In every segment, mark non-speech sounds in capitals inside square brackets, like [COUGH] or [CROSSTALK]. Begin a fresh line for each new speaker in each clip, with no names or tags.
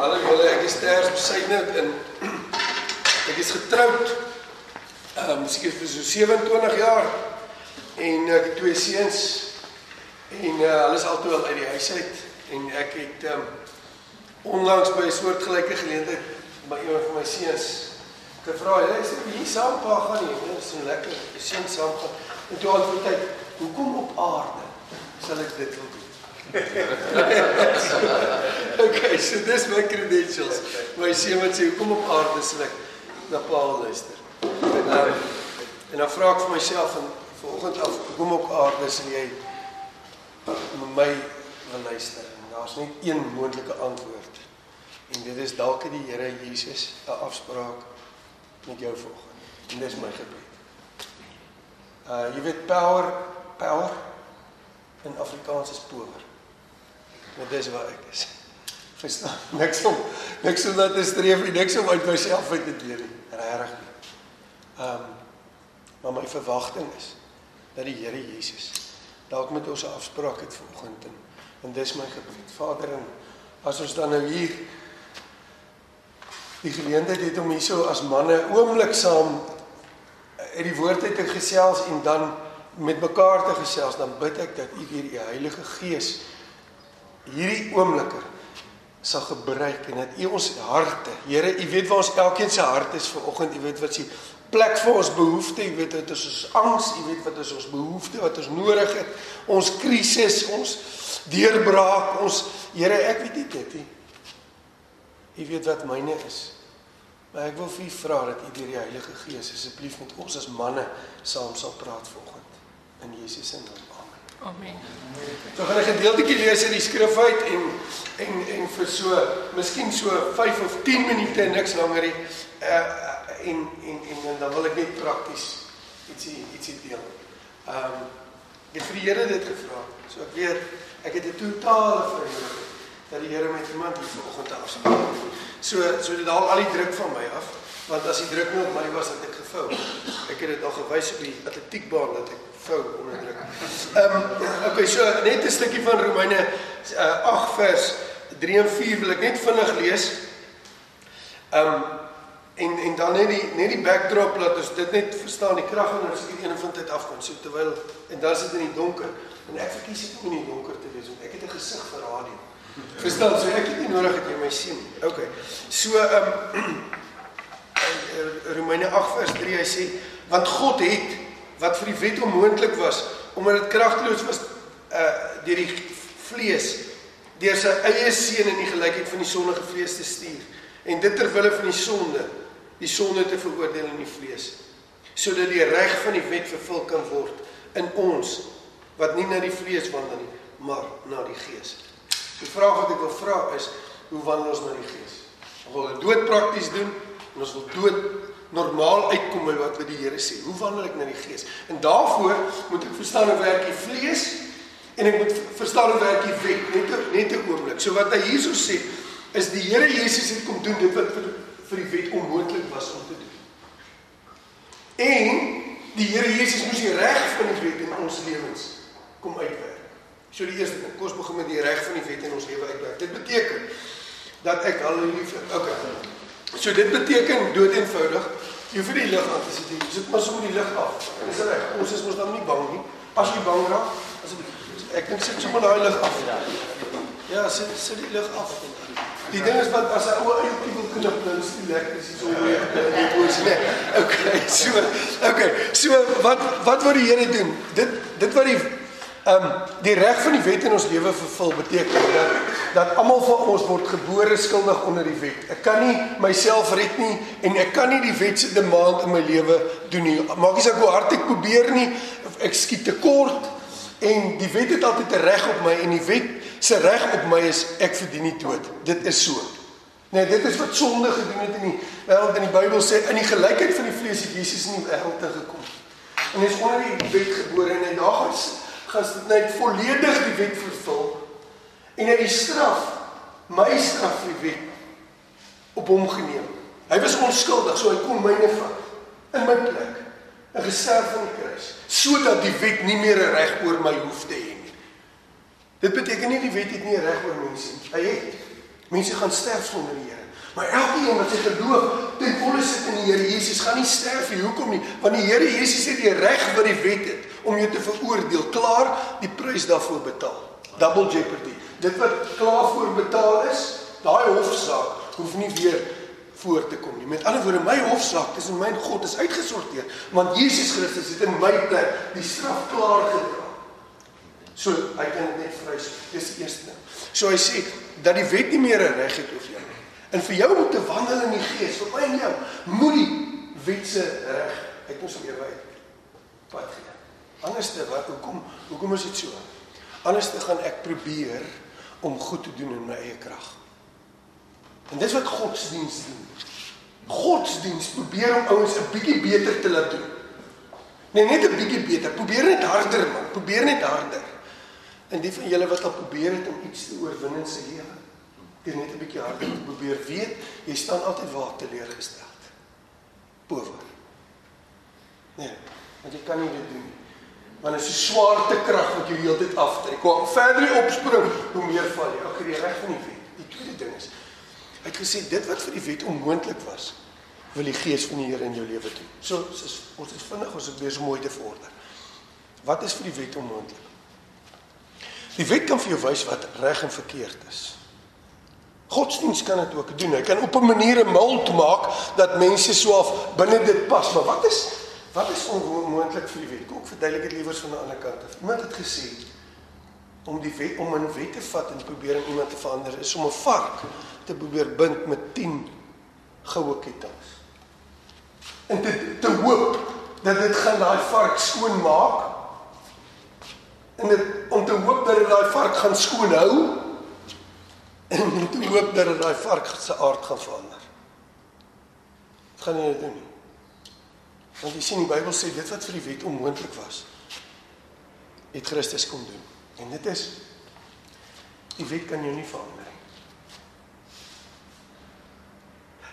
Hallo julle, ek is Ters Besuidnout in ek is getroud. Ehm um, miskien vir so 27 jaar en ek het twee seuns en uh, hulle is altoe al uit die huis uit en ek het ehm um, onlangs by 'n soortgelyke geleentheid by een van my seuns gevra, "Jy is hier saam pa gaan nie, dit is so lekker, die seun saam gaan." En toe antwoord hy, "Hoekom op aarde sal ek dit wil doen?" [LAUGHS] okay, so dis my credentials. My seun wat sê kom op aarde sal ek na Paul luister. En um, en dan vra ek vir myself en vanoggend af kom op aarde sal jy my wil luister. En daar's net een moontlike antwoord. En dit is dalk die Here Jesus 'n afspraak met jou vanoggend. En dis my gebed. Uh jy weet power power in Afrikaans is power. Maar dis waar ek is. Verstaan? Niks om niks om dat te streef, niks om uit myself uit te leer nie. Regtig nie. Ehm um, maar my verwagting is dat die Here Jesus dalk met ons 'n afspraak het vanoggend en, en dis my gebed. Vader en as ons dan nou hier die geleentheid het om hierso as manne oomblik saam uit die woord uit te gesels en dan met mekaar te gesels, dan bid ek dat U deur die Heilige Gees hierdie oomblikke sal gebruik en dat U ons harte, Here, U weet waar ons elkeen se hart is vanoggend, U weet wat se plek vir ons behoefte, U weet wat is ons angs, U weet wat is ons behoefte, wat ons nodig het, ons krisis, ons deurbraak, ons Here, ek weet nie dit nie. U weet wat myne is. Maar ek wil vir U vra dat U deur die Heilige Gees asseblief met ons as manne saam sal praat vanoggend in Jesus se naam.
Amen.
So gaan ek 'n gedeeltjie lees uit die skrif uit en en en vir so miskien so 5 of 10 minute niks langer nie. Uh en en en, en dan wil ek net prakties ietsie ietsie deel. Ehm um, ek het vir die Here dit gevra. So ek weet ek het 'n totale verhouding dat die Here met iemand hier vanoggend afspreek. So so dit haal al die druk van my af want as die druk nie op my was het ek gevou. Ek het dit al gewys op die atletiekbaan dat ek vou onder druk. Ehm um, okay, so net 'n stukkie van Romeine uh, 8 vers 3 en 4 wil ek net vinnig lees. Ehm um, en en dan net die net die backdrop laat ons dit net verstaan die krag en ons hierdie ene van tyd afkom so terwyl en dan sit in die donker en ek verkies om in die donker te wees want ek het 'n gesig vir radio. Verstaan so ek het nie nodig dat jy my sien. Okay. So ehm um, [CLEARS THROAT] Romeine 8 vers 3 hy sê want God het wat vir die wet onmoontlik was omdat dit kragteloos was uh deur die vlees deur sy eie seun in die gelykheid van die sondige vlees te stuur en dit ter wille van die sonde die sonde te veroordeel in die vlees sodat die reg van die wet vervul kan word in ons wat nie na die vlees wandel nie maar na die gees. Die vraag wat ek wil vra is hoe wandel ons na die gees? Ons wil dit dood prakties doen en ons wil dood normaal uitkom by wat die Here sê. Hoe wandel ek na die Gees? En daarvoor moet ek verstaan hoe werk die vlees en ek moet verstaan hoe werk die wet net net 'n oomblik. So wat hy hierso sê is die Here Jesus het kom doen dit wat vir vir die wet onmoontlik was om te doen. En die Here Jesus moes die reg van die wet in ons lewens kom uitwerk. So die eerste ding, kom begin met die reg van die wet in ons lewe uitwerk. Dit beteken dat ek haleluja. Okay. So dit beteken dood eenvoudig Jy vir die lig aan te sit. Jy sit maar sommer die lig af. Dis reg. Ons is mos dan nie bang nie. As jy bang raak, asseblief. Ek dink sit sommer daai lig af. Ja, sit sit die lig af. Die ding is wat as 'n ou eie wil knip, dan is dit lekker as jy so weer net hoor sê. Okay, so okay. So wat wat wou die Here doen? Dit dit wat die Ehm um, die reg van die wet in ons lewe vervul beteken dat dat almal van ons word gebore skuldig onder die wet. Ek kan nie myself red nie en ek kan nie die wet se demand in my lewe doen nie. Maak nie saak hoe hard ek probeer nie, ek skiet te kort en die wet het altyd 'n reg op my en die wet se reg op my is ek verdien nie dood. Dit is so. Nee, dit is wat sonde gedoen het in die wêreld in die Bybel sê in die gelykheid van die vlees het Jesus in die wêreld gekom. En hy is onder die wet gebore en hy daar gaan net volledig die wet vervul en hy die straf my straf vir wet op hom geneem. Hy was onskuldig, so hy kon myne vat in my plek en gesterf aan die kruis sodat die wet nie meer 'n reg oor my hoef te hê nie. Dit beteken nie die wet het nie 'n reg oor mense nie. Hy het Mense gaan sterf sonder die Here. Maar elkeen wat sy geloof ten volle sit in die Here Jesus gaan nie sterf nie. Hoekom nie? Want die Here Jesus het die reg wat die wet het om jou te veroordeel. Klaar die prys daarvoor betaal. Double jeopardy. Dit wat klaar voor betaal is, daai hofsaak hoef nie weer voor te kom nie. Met ander woorde, my hofsaak tussen my en God is uitgesorteer, want Jesus Christus het in my plek die straf klaar gedra. So hy kan dit net vrys. Dis die eerste ding. So hy sê dat die wet nie meer 'n reg het oor jou nie. En vir jou om te wandel in die Gees, vir my en jou, moet die wet se reg uit ons lewe uit pad gee. Anders te wat hoekom hoekom is dit so? Anders te gaan ek probeer om goed te doen in my eie krag. En dis wat godsdiens doen. Godsdiens probeer om ouens 'n bietjie beter te laat doen. Nee, net 'n bietjie beter. Probeer net harder man. Probeer net harder. En die van julle wat al probeer het om iets te oorwin in sy lewe, het net 'n bietjie harder te probeer weet, jy staan altyd waar teleurgestel. Bowe. Nee, want jy kan nie dit doen nie. Want dit is 'n swaartekrag wat jou heeltyd aftrek. Hoe verder jy opspring, hoe meer val jy. Ek gee reg van die wet. Die tweede ding is Hy het gesê dit wat vir die wet onmoontlik was, wil die gees van die Here in jou lewe doen. So ons ons is vinnig ons het besig mooi te vorder. Wat is vir die wet onmoontlik? Die wet kan vir jou wys wat reg en verkeerd is. Godsdienst kan dit ook doen. Hy kan op 'n manier 'n mold maak dat mense swaaf binne dit pas. Maar wat is wat is onmoontlik vir die wet? Kom ek verduidelik dit liewer van 'n ander kant af. Iemand het gesê om die wet om 'n wet te vat en probeer om iemand te verander is om 'n vark te probeer bind met 10 goue kettinge. En te te hoop dat dit gaan daai vark skoon maak. En dit om te hoop dat dit daai vark gaan skoon hou en te hoop dat dit daai vark se aard gaan verander. Dit gaan nie doen nie. Want jy sien die Bybel sê dit wat vir die wet onmoontlik was, het Christus kom doen. En dit is die wet kan jou nie verander nie.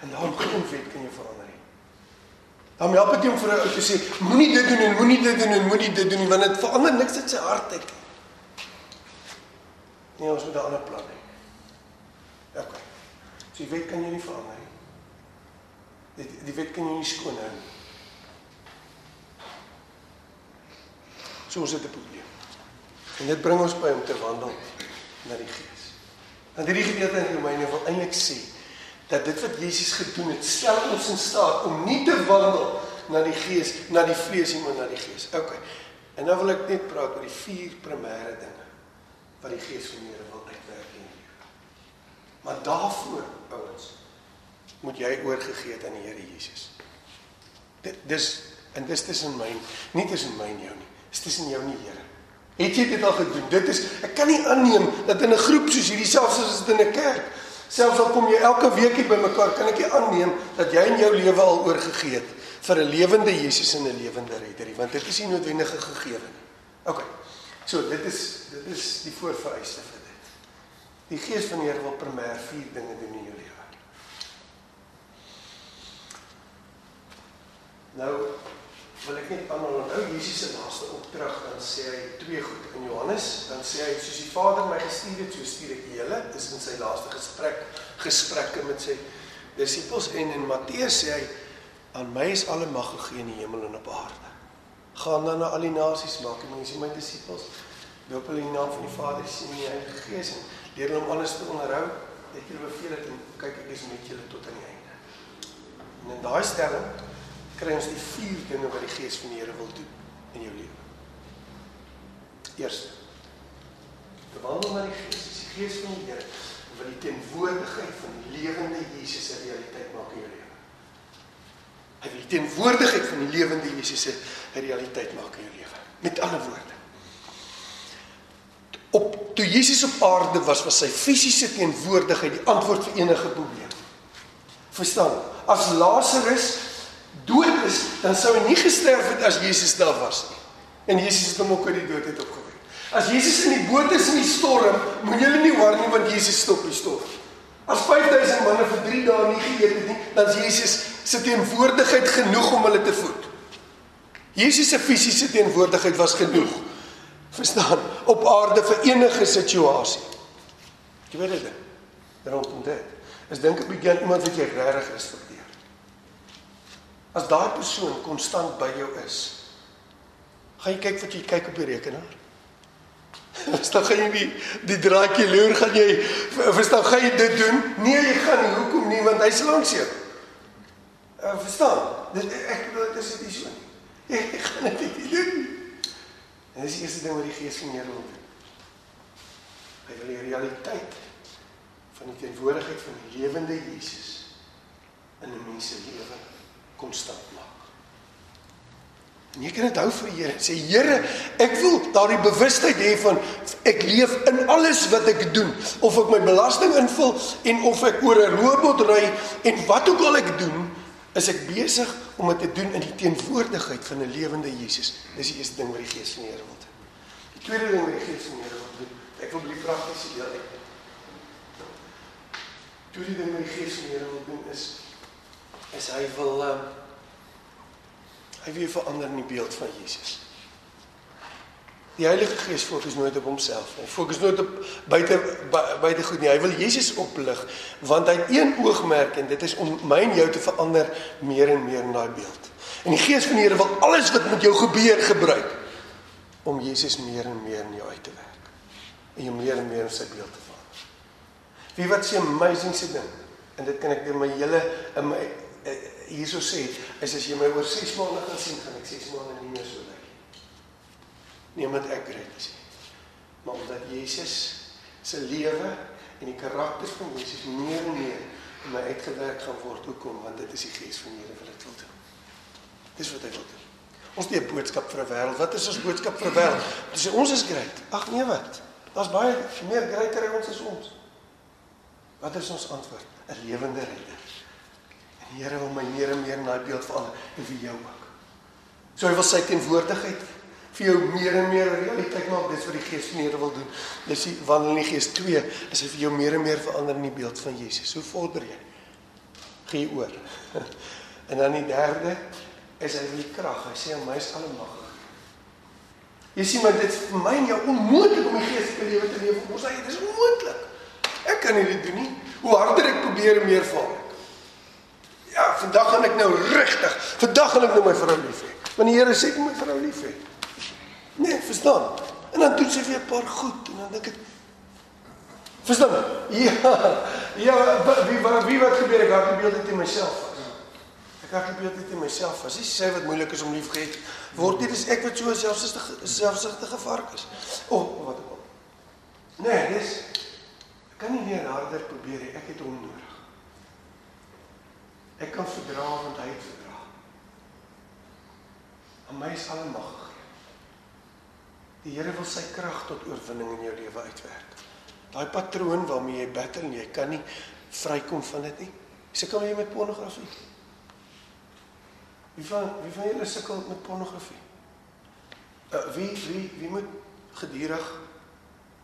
En daarom geen wet kan jou verander nie. Dan help dit hom vir ou te sê moenie dit doen en moenie dit doen en moenie dit doen nie want dit verander niks in sy hart uit. Nee, ons moet 'n ander plan hê. Okay. So die wet kan jou nie verander nie. Die die wet kan jou nie skoon hou nie. So ons het 'n probleem. En dit bring ons by om te wandel na die Gees. En hierdie gedeelte in Romeine wil eintlik sê dat dit wat Jesus gedoen het, stel ons in staat om nie te wandel na die Gees, na die vlees nie, maar na die Gees. OK. En nou wil ek net praat oor die vier primêre dinge wat die Gees van die Here wil uitwerk in jou. Maar daarvoor, ouens, moet jy oorgegee het aan die Here Jesus. Dit dis en dis tussen my, nie tussen my en jou nie. Dis tussen jou en die Here. Het jy dit al gedoen? Dit is ek kan nie aanneem dat in 'n groep soos hierdie selfs as dit in 'n kerk, selfs al kom jy elke week hier bymekaar, kan ek nie aanneem dat jy in jou lewe al oorgegee het vir 'n lewende Jesus en 'n lewende redder, want dit is nie noodwendige gegewe nie. OK. So dit is dit is die voorvereiste vir dit. Die Gees van die Here wil primêr vier dinge doen in jou lewe. Nou wil ek net aanhaal nou Jesus se laaste opdrag dan sê hy twee goed. In Johannes dan sê hy soos die Vader my gestuur het so stuur ek julle. Dis in sy laaste gesprek gesprekke met sy disippels. En in Matteus sê hy aan my is alle mag gegee in die hemel en op aarde. Gaan dan na al die nasies maak en mense my disippels. Doop hulle in die naam van die Vader sien die Heilige Gees en leer hulle om alles te onderhou. Ek julle beveel het en kyk ek is met julle tot aan die einde. En in daai stelling kry ons die vier dinge wat die Gees van die Here wil doen in jou lewe. Eerste. Te wandel met die Gees, die Gees van die Here wat die teenwoordigheid van die lewende Jesus 'n realiteit maak in jou lewe. Hy wil die teenwoordigheid van die lewende Jesus 'n realiteit maak in jou lewe. Met ander woorde. Op toe Jesus op aarde was, was sy fisiese teenwoordigheid die antwoord vir enige probleem. Verstaan? As Lazarus dood is, dan sou hy nie gesterf het as Jesus daar was nie. En Jesus het hom ook uit die dood uit opgewek. As Jesus in die boot is in die storm, moet julle nie worry nie want Jesus stop die storm. As 5000 manne vir 3 dae nie geëet het nie, dan is Jesus se teenwoordigheid genoeg om hulle te voed. Jesus se fisiese teenwoordigheid was genoeg. Verstaan? Op aarde vir enige situasie. Jy weet dit. rondom dit. Is dink 'n bietjie iemand wat jy regtig respekteer. As daai persoon konstant by jou is, gaan jy kyk wat jy kyk op die rekenaar. [LAUGHS] Verstaan gaan jy nie die draadjie loer gaan jy verstaan gaan jy dit doen? Nee, jy gaan nie. Hoekom nie? Want hy's langs jou. Uh, verstaan? Dit ek bedoel dit is dit so nie. Jy gaan dit nie doen. En dis die eerste ding wat die Gees van Here wil doen. Hy wil die realiteit van die teenwoordigheid van die lewende Jesus in 'n mens se lewe konstant maak. En jy kan dit hou vir die Here. Sê Here, ek wil daardie bewustheid hê van ek leef in alles wat ek doen, of ek my belasting invul en of ek oor 'n robot ry en wat ook al ek doen, is ek besig om dit te doen in die teenwoordigheid van 'n lewende Jesus. Dis die eerste ding wat die Gees van die Here wil doen. Die tweede ding wat die Gees van die Here wil doen, ek wil die praktiese deel uit. Tweede ding wat die Gees van die Here wil doen is is hy wil um, hy wil verander in die beeld van Jesus. Die Heilige Gees fokus nooit op homself nie. Fokus nooit op buite buite goed nie. Hy wil Jesus oplig want hy het een oogmerk en dit is om my en jou te verander meer en meer in daai beeld. En die Gees van die Here wil alles wat met jou gebeur gebruik om Jesus meer en meer in jou uit te werk en jou meer en meer in sy beeld te verander. Wie wat sê amazing se ding en dit kan ek deur my hele in my hierso sê is as jy my oor 6 maande gaan sien gaan ek 6 maande nie meer so lyk nie omdat ek great is maar omdat Jesus se lewe en die karakter van Jesus meer en meer in my uitgewerk gaan word. Hoekom? Want dit is die gees van die Here wat dit wil doen. Dis wat hy wil doen. Ons het 'n boodskap vir 'n wêreld. Wat is ons boodskap vir 'n wêreld? Dis ons is great ag nee wat? Daar's baie meer greater as ons is ons. Wat is ons antwoord? 'n lewende redder die Here wil my meer en meer in daai beeld verander en vir jou ook so hy wil sy teenwoordigheid vir jou meer en meer realiteit maak. Dis wat die Gees van die Here wil doen. Dis die wandel in die Gees 2, is hy vir jou meer en meer verander in die beeld van Jesus. Hoe vorder jy? Gee oor. [LAUGHS] En dan die derde is hy die krag. Hy sê my is almagtig. Jy sien maar dit vir my en jou onmoontlik om die geestelike lewe te leef. Ons sê dit is onmoontlik. Ek kan nie dit doen nie. Hoe harder ek probeer, meer val ek. Ja, vandag gaan ek nou regtig. Vandag gaan ek nou my vrou lief hê. Want die Here sê ek moet my vrou lief hê. Nee, verstaan. En dan doen sy weer 'n paar goed en dan dink ek Verstaan? Ja. Ja, wie wat wie wat gebeur ek hard gebeur dit in myself. Ek hard gebeur dit in myself vas. Dis sê wat moeilik is om lief gehet word. Dit is ek wat so selfsugtige selfsugtige vark is. O, oh, wat ek. Nee, dis ek kan nie meer harder probeer nie. Ek het hom nodig. Ek kan verdra want hy het verdra. En my is almagtig. Die Here wil sy krag tot oorwinning in jou lewe uitwerk. Daai patroon waarmee jy battle en jy kan nie vrykom van dit nie. Sukkel jy met pornografie? Wie van wie van julle sukkel met pornografie? Uh, wie wie wie moet gedurig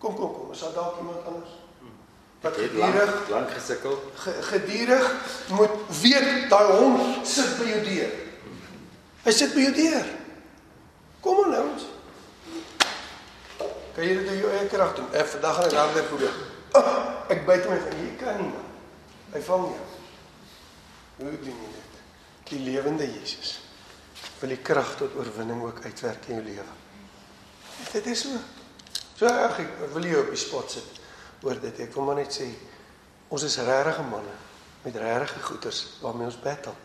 Kom kom kom, is daar dalk iemand anders?
Wat gedurig lank gesukkel?
Gedurig moet weet daai hond sit by jou deur. Hy sit by jou deur. Kom aan nou. Kan jy dit in jou eie krag doen? Ek vandag gaan ek harder probeer. Oh, ek byt my van hier kan nie man. Hy vang jou. Hoe doen jy dit? Die lewende Jesus wil die krag tot oorwinning ook uitwerk in jou lewe. Dit is so. So ag ek wil jou op die spot sit oor dit. Ek wil maar net sê ons is regte manne met regte goeders waarmee ons battle.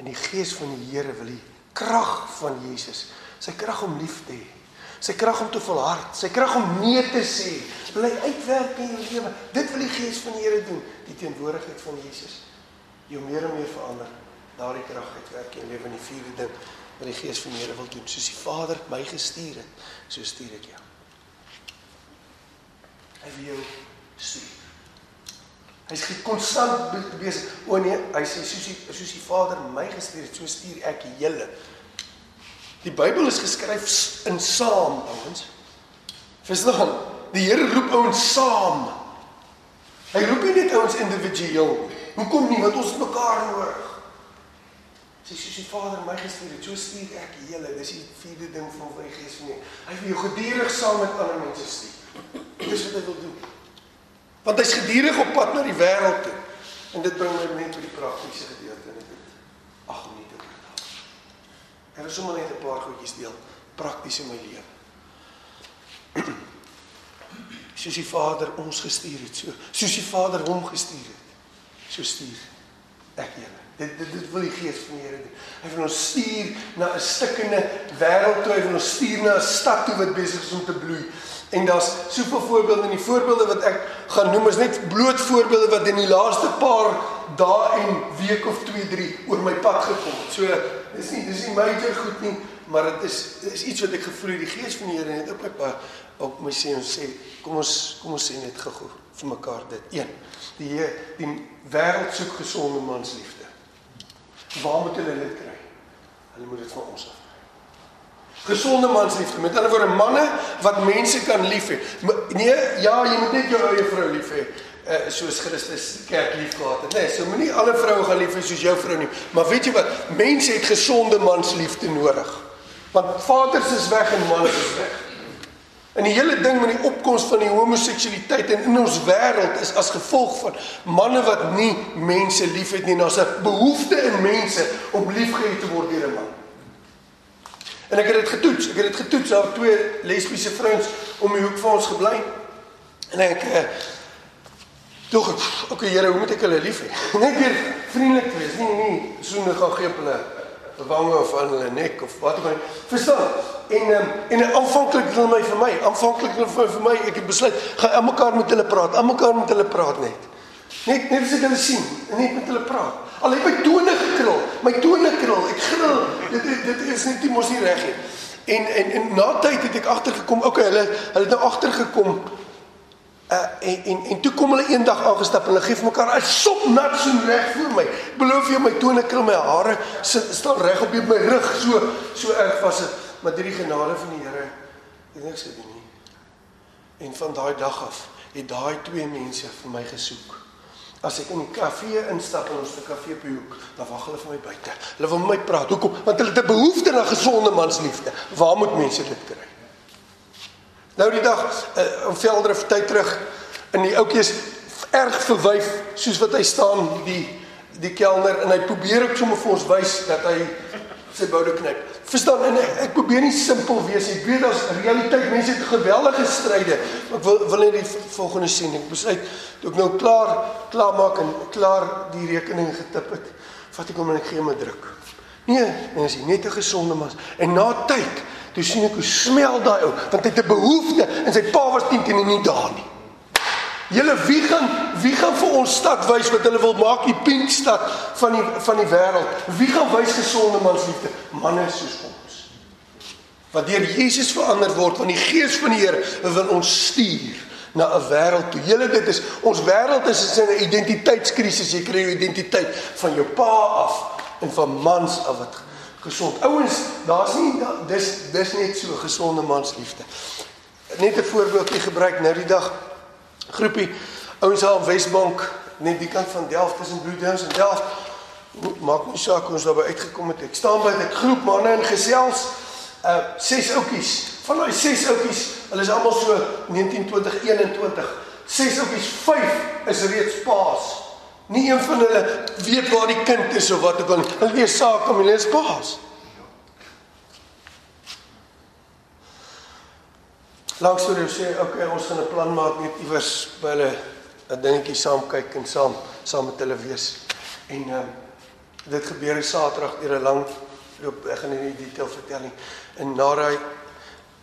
En die gees van die Here wil die krag van Jesus, sy krag om lief te hê sy krag om te volhard, sy krag om nee te sê, bly uitwerk in jou lewe. Dit wil die Gees van die Here doen, die teenwoordigheid van Jesus. Jou meer en meer verander, daardie krag uitwerk in jou lewe in die vierde ding wat die Gees van die Here wil doen, soos die Vader my gestuur het, so stuur ek jou. Hy wil jou stuur. Hy's konstant besig. O nee, hy sê soos die soos die Vader my gestuur het, so stuur ek julle. Die Bybel is geskryf in saam, ouens. Verstaan? Die Here roep ouens saam. Hy roep nie net ouens individueel. Hoekom nie? Want ons het mekaar nodig. Sê soos die Vader my gestuur het, so stuur ek julle. Dis die vierde ding van my Gees van nie. Hy wil jou gedurig saam met ander mense stuur. Dis wat hy wil doen. Want hy's gedurig op pad na die wêreld toe. En dit bring my net by die praktiese gedeelte en dit. Ag nee, dit is. En ons moet net 'n paar goedjies deel prakties in my lewe. [CLEARS THROAT] Soos die Vader ons gestuur het, so soos die Vader hom gestuur het, so stuur ek julle. Dit dit dit wil die Gees van die Here doen. Hy wil ons stuur na 'n stikkende wêreld toe, hy wil ons stuur na 'n stad toe wat besig is om te bloei. En daar's soveel voorbeelde en die voorbeelde wat ek gaan noem is net bloot voorbeelde wat in die laaste paar dae en week of 2, 3 oor my pad gekom het. So dis nie dis nie major goed nie, maar dit is is iets wat ek gevoel het die Gees van die Here net op my pad op my sê ons sê kom ons kom ons sê net gou vir mekaar dit. 1. Die die wêreld soek gesonde mansliefde. Waar moet hulle dit kry? Hulle moet dit van ons af gesonde mansliefde. Met ander woorde manne wat mense kan lief hê. Nee, ja, jy moet net jou eie vrou lief hê. Uh, soos Christus kerk lief gehad het. Nee, so moenie alle vroue gaan lief hê soos jou vrou nie. Maar weet jy wat? Mense het gesonde mansliefde nodig. Want vaders is weg en mans is weg. En die hele ding met die opkoms van die homoseksualiteit in ons wêreld is as gevolg van manne wat nie mense liefhet nie. Daar's 'n behoefte in mense om liefgehad te word deur 'n man. En ek het dit getoets. Ek het dit getoets daar twee lesbiese vrouens om die hoek van ons gebly. En ek tog okay Here, hoe moet ek hulle lief hê? [LAUGHS] Net weer vriendelik wees. Nee nee, soene gaan gee op hulle wange of aan hulle nek of wat ook al. Verstaan? En um, en aanvanklik wil my vir my, aanvanklik wil vir, vir my, ek het besluit, gaan almekaar met hulle praat, almekaar met hulle praat net. Net net as ek hulle sien, net met hulle praat. Al het my tone gekrul, my tone krul, ek gril. Dit dit, dit is net nie mos nie reg nie. En en en na tyd het ek agtergekom, okay, hulle hulle het nou agtergekom. Uh en en en toe kom hulle eendag aangestap en hulle gee vir mekaar 'n sop nat so reg voor my. Ek beloof jou my tone krul, my hare sit staan reg op my rug so so erg was dit. Maar drie genade van die Here het niks gedoen nie. En van daai dag af het daai twee mense vir my gesoek. As ek in die kafee instap en ons te kafee op die hoek, dan wag hulle vir my buite. Hulle wil met my praat. Hoekom? Want hulle het 'n behoefte aan gesonde mansliefde. Waar moet mense dit kry? Nou die dag uh, om Veldrif tyd terug in die ouetjies erg verwyf soos wat hy staan die die kelner en hy probeer ook sommer vir ons wys dat hy sy boude knyp. Verstaan en ek, probeer nie simpel wees nie. Ek weet daar's realiteit. Mense het geweldige stryde. Ek wil wil net die volgende sien. Ek besluit toe ek nou klaar klaar maak en klaar die rekening getip het, vat ek hom en ek gee hom 'n druk. Nee, nee, is net 'n gesonde mens. En na tyd, toe sien ek hoe smel daai ou, want hy het 'n behoefte en sy pa was teen teen nie daar nie. Julle wie gaan wie gaan vir ons stad wys wat hulle wil maak die pink stad van die van die wêreld? Wie gaan wys gesonde mansliefde? Manne soos ons. Wat deur Jesus verander word van die gees van die Here wil ons stuur na 'n wêreld toe. Julle dit is ons wêreld is in 'n identiteitskrisis. Jy kry jou identiteit van jou pa af en van mans af wat gesond. Ouens, daar's nie dis dis net so gesonde mansliefde. Net 'n voorbeeldjie gebruik nou die dag groepie ouens daar op Wesbank net die kant van Delft tussen Blue Downs en Delft. Maak nie saak ons daarby uitgekom het. Ek staan by 'n groep manne en gesels. Uh ses oudjies van daai ses oudjies hulle is almal so 19 20 21 ses oudjies vyf is reeds paas. Nie een van hulle weet waar die kind is of wat ook al hulle weet saak om hulle is paas Langs toe sê okay, ons gaan 'n plan maak net iewers by hulle 'n dingetjie saam kyk en saam saam met hulle wees. En ehm um, dit gebeur Saterdag deur 'n lang loop ek gaan nie die detail vertel nie. En na daai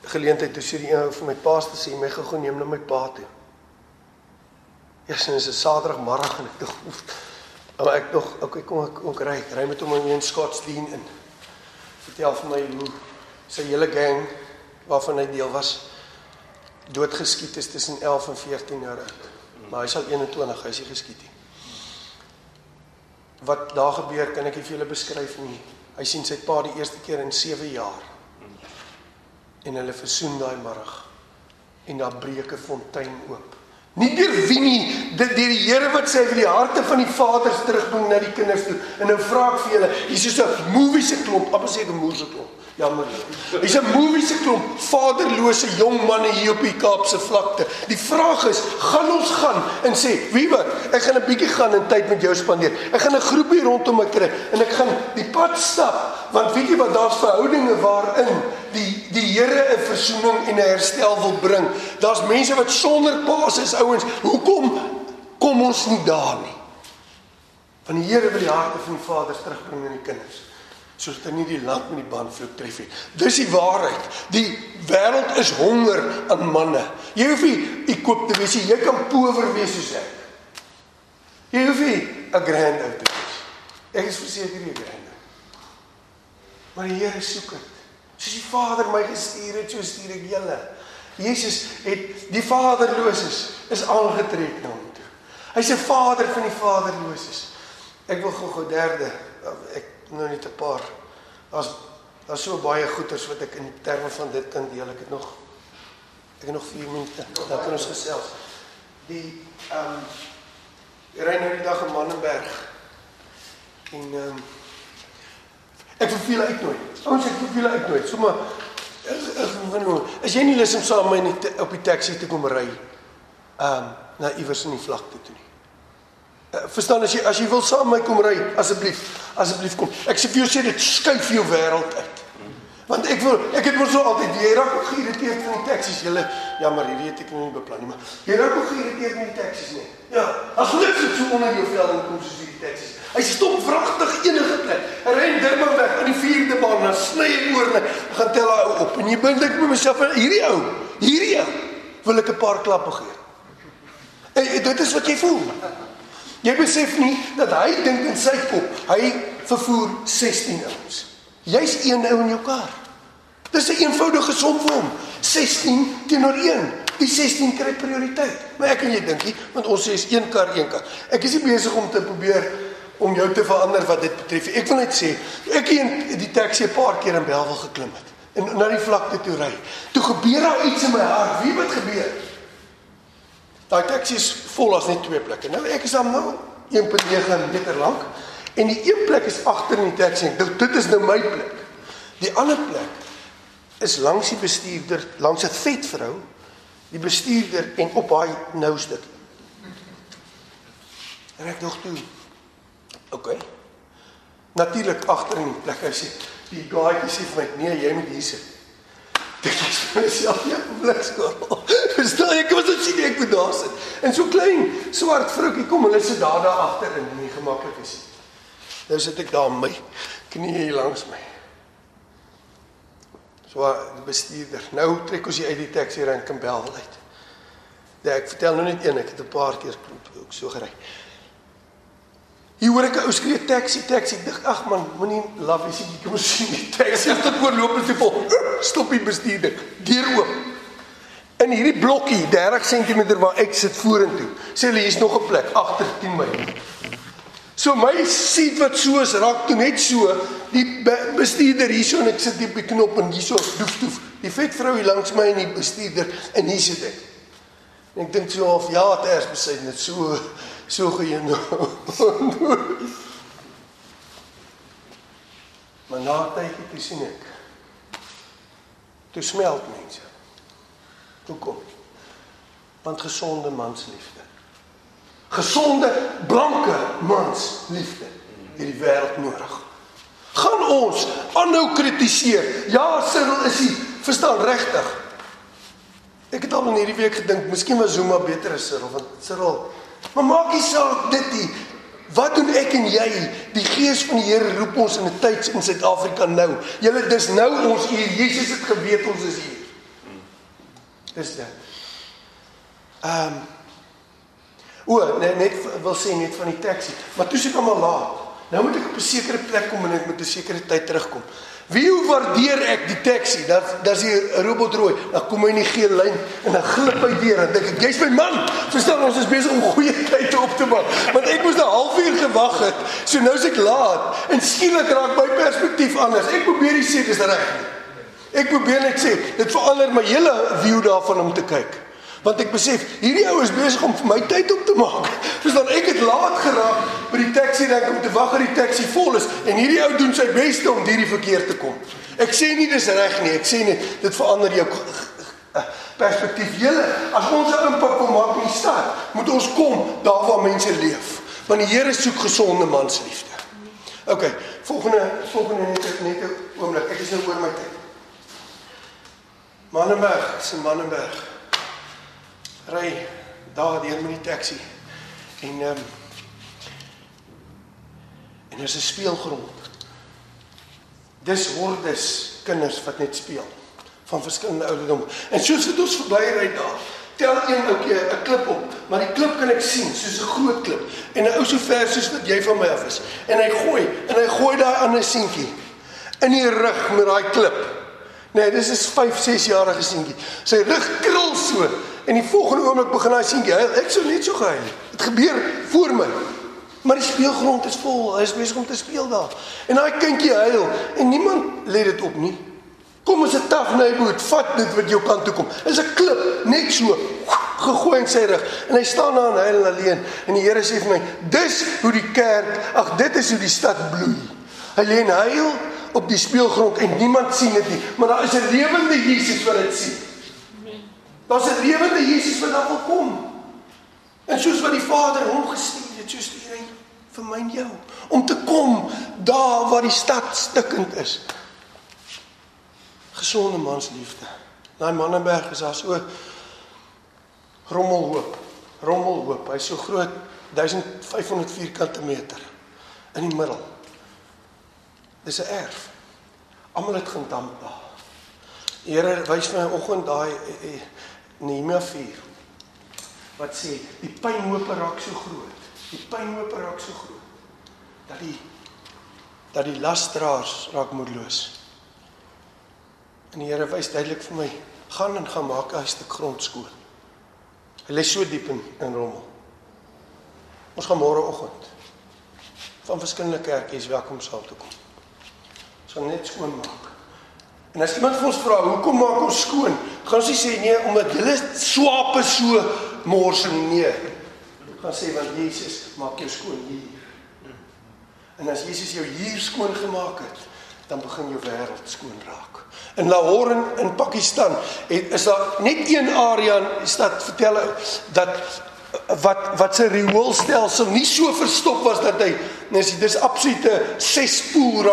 geleentheid toe sê die een vir my paas te sê my gegaan neem na my pa toe. Eers is dit Saterdagmiddag en ek dink maar ek dog okay kom ek ook ry ry met hom in Scottsdene in. Vertel vir my hoe sy hele gang waarvan hy deel was doodgeskiet is tussen 11 en 14 jaar oud. Maar hy sal 21, hy is nie geskiet nie. Wat daar gebeur, kan ek nie vir julle beskryf nie. Hy sien sy pa die eerste keer in 7 jaar. En hulle versoen daai middag. En daar breek 'n fontein oop Nie deur wie nie, dit deur die Here wat sê vir die harte van die vaders terugbring na die kinders toe. En nou vra ek vir julle, hier's so 'n movie se klomp, amper sê 'n moer se klomp. Jammer. Hier's 'n movie se klomp vaderlose jong manne hier op die Kaapse vlakte. Die vraag is, gaan ons gaan en sê, "Wie wat? Ek gaan 'n bietjie gaan en tyd met jou spandeer. Ek gaan 'n groepie rondom my kry en ek gaan die pad stap, want weet jy wat daar's verhoudinge waarin die die Here 'n versoening en 'n herstel wil bring. Daar's mense wat sonder paas is, ouens. Hoekom kom ons nie daar nie? Want die Here wil die harte van die vaders terugbring in die kinders sodat hy nie die land met die bandvloek tref nie. Dis die waarheid. Die wêreld is honger aan manne. Jy hoef nie ek koop te wees, jy kan power wees soos ek. Jy hoef nie 'n grand ou te wees. Ek is verseker jy grand. Maar die Here soek dit. Soos die Vader my gestuur het, so stuur ek julle. Jesus het die vaderloses is aangetrek na hom toe. Hy's 'n vader van die vaderloses. Ek wil gou-gou derde ek nou net 'n paar. Daar's daar's so baie goeters wat ek in terme van dit kan deel. Ek het nog ek het nog 4 minute. Dan kan ons gesels. Die ehm um, ry nou die dag in Mannenberg. En ehm um, ek verveel uit nooit. Ouens ek verveel uit nooit. Sommige as jy nie lus om saam met my op die taxi te kom ry ehm um, na iewers in die vlakte toe nie. Uh, verstaan as jy as jy wil saam met my kom ry asseblief asseblief kom. Ek sê vir jou sê dit skuif jou wêreld uit. Want ek wil ek het mos so altyd jy raak ook geïrriteerd van die taksies. Julle ja, maar hierdie het ek nie beplan nie, maar jy raak ook geïrriteerd met die taksies nie. Ja, as niks het so onder jou vel kom soos hierdie taksies. Hy stop vragtig enige plek. Hy in Durban weg aan die 4de baan, dan sny en gaan tel hy op. En jy bind ek met myself hierdie ou, hierdie ou wil ek 'n paar klappe gee. En dit is wat jy voel. Jy besef nie dat hy dink in sy kop, hy vervoer 16 ouens. Jy's een ou in jou kar. Dis 'n eenvoudige som vir hom. 16 teenoor 1. Die 16 kry prioriteit. Maar ek en jy dink nie, want ons sê is een kar, een kar. Ek is nie besig om te probeer om jou te verander wat dit betref. Ek wil net sê, ek het die taxi 'n paar keer in Belwel geklim het en na die vlakte toe ry. Toe gebeur daar iets in my hart. Wie wat gebeur? Daai taxi is vol as net twee plekke. Nou ek is dan nou 1.9 meter lank en die een plek is agter in die taxi. Dink dit is nou my plek. Die ander plek is langs die bestuurder, langs 'n vet vrou, die bestuurder en op daai nou stuk. En ek dink toe. OK. Natuurlik agter in die plek. Hy sê die gaaitjie sê vir my, "Nee, jy moet hier sit." Dit is myself ja, blikskorrel. Verstaan jy, kom ons sien ek moet daar sit. En so klein swart vroukie kom, hulle sit daar daar agter in nie gemaklik is. Nou sit ek daar my knie hier langs my. So die bestuurder. Nou trek ons hier uit die taxi ry in Kambel uit. Ja, ek vertel nou net een, ek het 'n paar keer ook so gery. Hier hoor ek 'n ou skree taxi taxi. Ek dink ag man, moenie laf wees nie. Kom sien die taxi het tot oorloop en sê vol. Stop die bestuurder. Deur oop. In hierdie blokkie 30 cm waar ek sit vorentoe. Sê hulle hier's nog 'n plek agter 10 my. So my seat wat so is raak toe net so die bestuurder hierso en ek sit die knop en hierso doef doef. Die vet vrou hier langs my en die bestuurder en hier sit ek. En ek dink so of ja, het eers besluit net so so geen nou. [LAUGHS] maar na tydjie toe sien ek. Toe smelt mense. Toe kom. Want gesonde mansliefde. Gesonde blanke mansliefde hierdie wêreld nodig. Gaan ons aanhou kritiseer. Ja, Cyril is hy verstaan regtig. Ek het al in hierdie week gedink, miskien was Zuma beter as Cyril, want Cyril Maar maak nie saak dit nie. Wat doen ek en jy? Die Gees van die Here roep ons in 'n tyd in Suid-Afrika nou. Julle dis nou ons hier. Jesus het geweet ons is hier. Dis dit. Ehm um, O, net net wil sê net van die taxi, maar toe ek almal laat. Nou moet ek op 'n sekere plek kom en ek moet 'n sekere tyd terugkom. Wie hoe waardeer ek die taxi? Dat dat is 'n robot rooi. Dan kom hy in die geel lyn en dan glip hy deur en dink ek jy's my man. Verstaan ons is besig om goeie tyd op te maak. Want ek moes 'n halfuur gewag het. So nou is ek laat en skielik raak my perspektief anders. Ek probeer sê dis reg. Ek probeer net sê dit verander my hele view daarvan om te kyk. Want ek besef hierdie ou is besig om vir my tyd op te maak. Verstaan, ek het laat geraak by die taxi rank om te wag dat die taxi vol is en hierdie ou doen sy bes om hierdie verkeer te kom. Ek sê nie dis reg nie, ek sê net dit verander jou perspektief. Julle, as ons 'n impak wil maak in die stad, moet ons kom daar waar mense leef. Want die Here soek gesonde mansliefde. OK, volgende volgende net net 'n oomblik. Ek is nou oor my tyd. Mannenberg, se Mannenberg. Ry daar deur met die taxi. En ehm um, en daar's 'n speelgrond. Dis hordes kinders wat net speel van verskillende ouderdom. En soos wat ons verby ry daar, tel een ouetjie 'n klip op, maar die klip kan ek sien soos 'n groot klip en 'n ou so ver soos wat jy van my af is. En hy gooi en hy gooi daai ander seentjie in die rug met daai klip. Nee, dis is 5, 6 jarige seentjie. Sy rug krul so en die volgende oomblik begin daai seentjie huil. Ek sou net so gehuil. Dit gebeur voor my. Maar die speelgrond is vol. Hy is besig om te speel daar. En daai kindjie huil en niemand let dit op nie. Kom ons 'n taf neighborhood, vat dit wat jou kant toe kom. Is 'n klip net so gegooi in sy rug en hy staan daar en huil alleen en die Here sê vir my, dis hoe die kerk, ag dit is hoe die stad bloei. Hy lê en huil op die speelgrond en niemand sien dit nie, maar daar is 'n lewende Jesus wat dit sien. Daar's 'n lewende Jesus wat daar wil kom. En soos wat die Vader hom gestuur het, so stuur hy vir my en jou om te kom daar waar die stad stikkend is gesonde mansliefde. Daai Mannenberg is daar so rommelhoop. Rommelhoop. Hy's so groot 1500 vierkante meter in die middel. Dis 'n erf. Almal het gaan damp daar. Here wys my vanoggend daai eh, eh, Nehemia 4. Wat sê, die pynhoop raak so groot. Die pynhoop raak so groot dat die dat die lasdraers raak moedeloos. En die Here wys duidelik vir my, gaan en gaan maak 'n stuk grond skoon. Hy lê so diep in in rommel. Ons gaan môre oggend van verskillende kerkies welkom sal toe kom. Ons gaan net skoon maak. En as iemand vir ons vra, "Hoekom maak ons skoon?" gaan ons nie sê nee omdat julle swape so mors nee. Ons gaan sê want Jesus maak jou skoon hier. En as Jesus jou hier skoon gemaak het, dan begin jou wêreld skoon raak. In Lahore in, Pakistan het, is daar net een area in stad vertel dat wat wat se rioolstelsel nie so verstop was dat hy dis dis absolute sespoel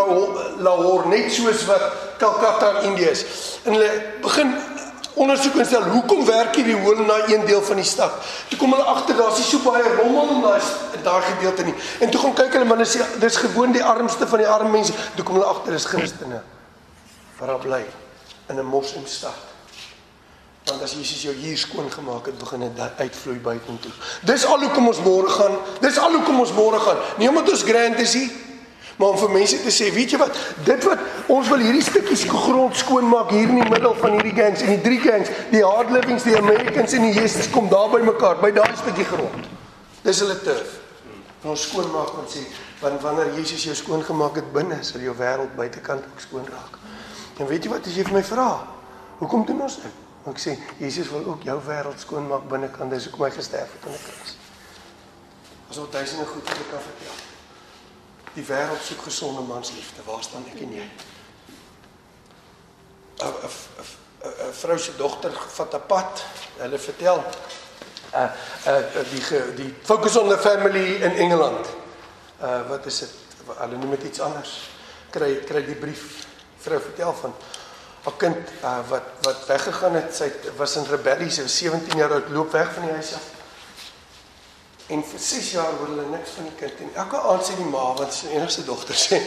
Lahore net soos wat Calcutta in Indië is. En hulle begin ondersoek en stel hoekom werk hierdie hoel na een deel van die stad. Toe kom hulle agter daar's nie so baie rommel in daai daai gedeelte nie. En toe gaan kyk hulle maar hulle sê dis gewoon die armste van die arm mense. Toe kom hulle agter dis Christene wat daar bly in 'n moslimstad. Want as Jesus jou hier skoon gemaak het, begin dit uitvloei buitentoe. Dis al hoekom ons môre gaan. Dis al hoekom ons môre gaan. Nie omdat ons grand is nie, maar om vir mense te sê, weet jy wat? Dit wat ons wil hierdie stukkies grond skoon maak hier in die middel van hierdie gangs en die drie gangs, die hard livings, die Americans en die Jesus kom daar by mekaar by daai stukkie grond. Dis hulle turf. En ons skoon maak en sê, want wanneer Jesus jou skoon gemaak het binne, sal jou wêreld buitekant ook skoon raak. En weet jy wat as jy vir my vra? Hoekom doen ons dit? Ek sê Jesus wil ook jou wêreld skoon maak binnekant. Dis hoekom hy gesterf het aan die kruis. Ons duisende goed vir kan vertel. Die wêreld soek gesonde mansliefde. Waar staan ek en jy? 'n vrou se dogter vat 'n pad. Hulle vertel uh uh die die focus on the family in Engeland. Uh wat is dit? Hulle noem dit iets anders. Kry kry die brief vrou vertel van 'n kind uh, wat wat weggegaan het. Sy was in rebellie, sy was 17 jaar oud, loop weg van die huis af. En vir 6 jaar hoor hulle niks van die kind en elke aand sê die ma wat sy enigste dogter [LAUGHS] sê,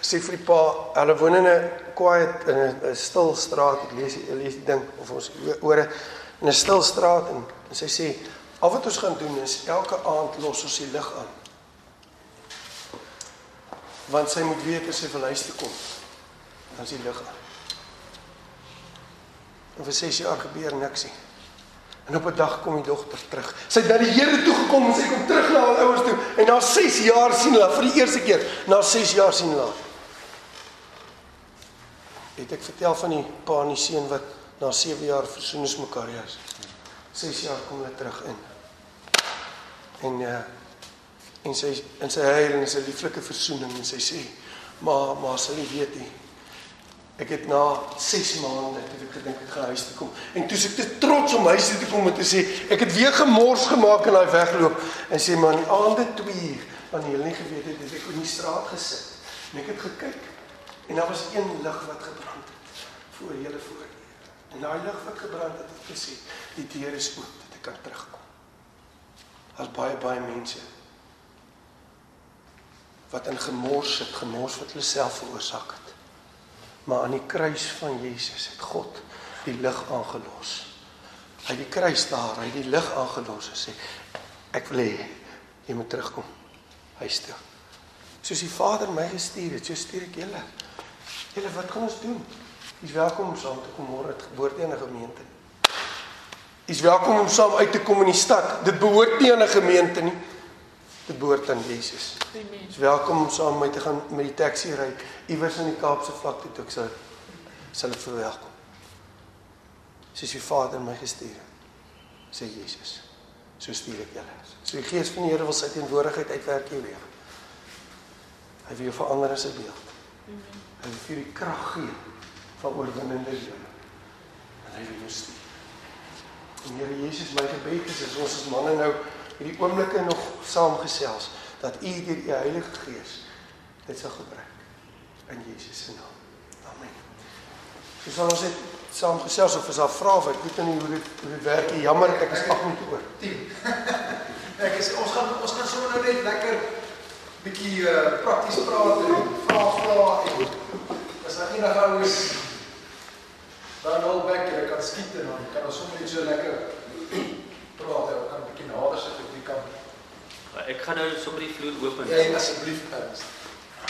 sê vir die pa, hulle woon in 'n quiet in 'n stil straat. Ek lees ek lees die ding of ons ore in 'n stil straat en, en sy sê al wat ons gaan doen is elke aand los ons die lig aan. Want sy moet weet as sy vir huis toe kom dan is die lig aan. En vir 6 jaar gebeur niks nie. En op 'n dag kom die dogter terug. Sy het na die Here toe gekom en sy kom terug na haar ouers toe en na 6 jaar sien hulle vir die eerste keer, na 6 jaar sien hulle. Het ek vertel van die pa en die seun wat na 7 jaar versoen is mekaar ja. 6 jaar kom hulle terug in. En uh en sy in sy huil en sy lieflike versoening en sy sê, "Maar maar sal jy weet nie. Ek het na 6 maande het ek gedink ek gaan huis toe kom. En toe ek te trots om huis toe te kom en te sê, ek het weer gemors gemaak en hy wegloop en sê maar in die aande 2 uur wanneer hulle nie geweet het het ek op die straat gesit en ek het gekyk en daar was een lig wat gebrand het voor julle voor. En daai lig wat gebrand het het gesê, die deur is oop dat ek kan terugkom. Daar's baie baie mense wat in gemors sit, gemors wat hulle self veroorsaak het. Maar aan die kruis van Jesus het God die lig aangelos. Hy die kruis daar, hy die lig aangelos en sê ek wil hê jy moet terugkom huis toe. Soos die Vader my gestuur het, so stuur ek julle. Julle wat kan ons doen? Jy's welkom om saam te kom môre te geboorte in 'n gemeente. Jy's welkom om saam uit te kom in die stad. Dit behoort nie aan 'n gemeente nie. Dit behoort aan Jesus. Amen. Jy's welkom om saam met te gaan met die taxi ry iewers in die Kaapse vlakte toe ek sal sal dit verwelkom. Soos die Vader my gestuur het, sê Jesus. So stuur ek julle. So die Gees van die Here wil sy teenwoordigheid uitwerk hier weer. Hy wil jou verander in sy beeld. Amen. Hy wil vir die krag gee van oorwinnende lewe. En hy wil jou stuur. En Here Jesus, my gebed is as ons as manne nou hierdie oomblikke nog saamgesels dat U deur U Heilige Gees dit sal gebruik in Jesus se naam. Amen. So sal ons dit saamgesels of is daar vrae wat ek weet nie hoe dit hoe dit werk nie. Jammer, ek is 8 minute oor. 10. [LAUGHS]
ek is ons gaan ons gaan sommer nou net lekker bietjie uh, prakties praat en vra vra en as daar enige ouens dan al back jy kan skiet en dan kan ons sommer net so lekker praat en kan 'n bietjie nader sit die.
Ek gaan nou sommer die vloer oop.
Ja, asseblief Ernst.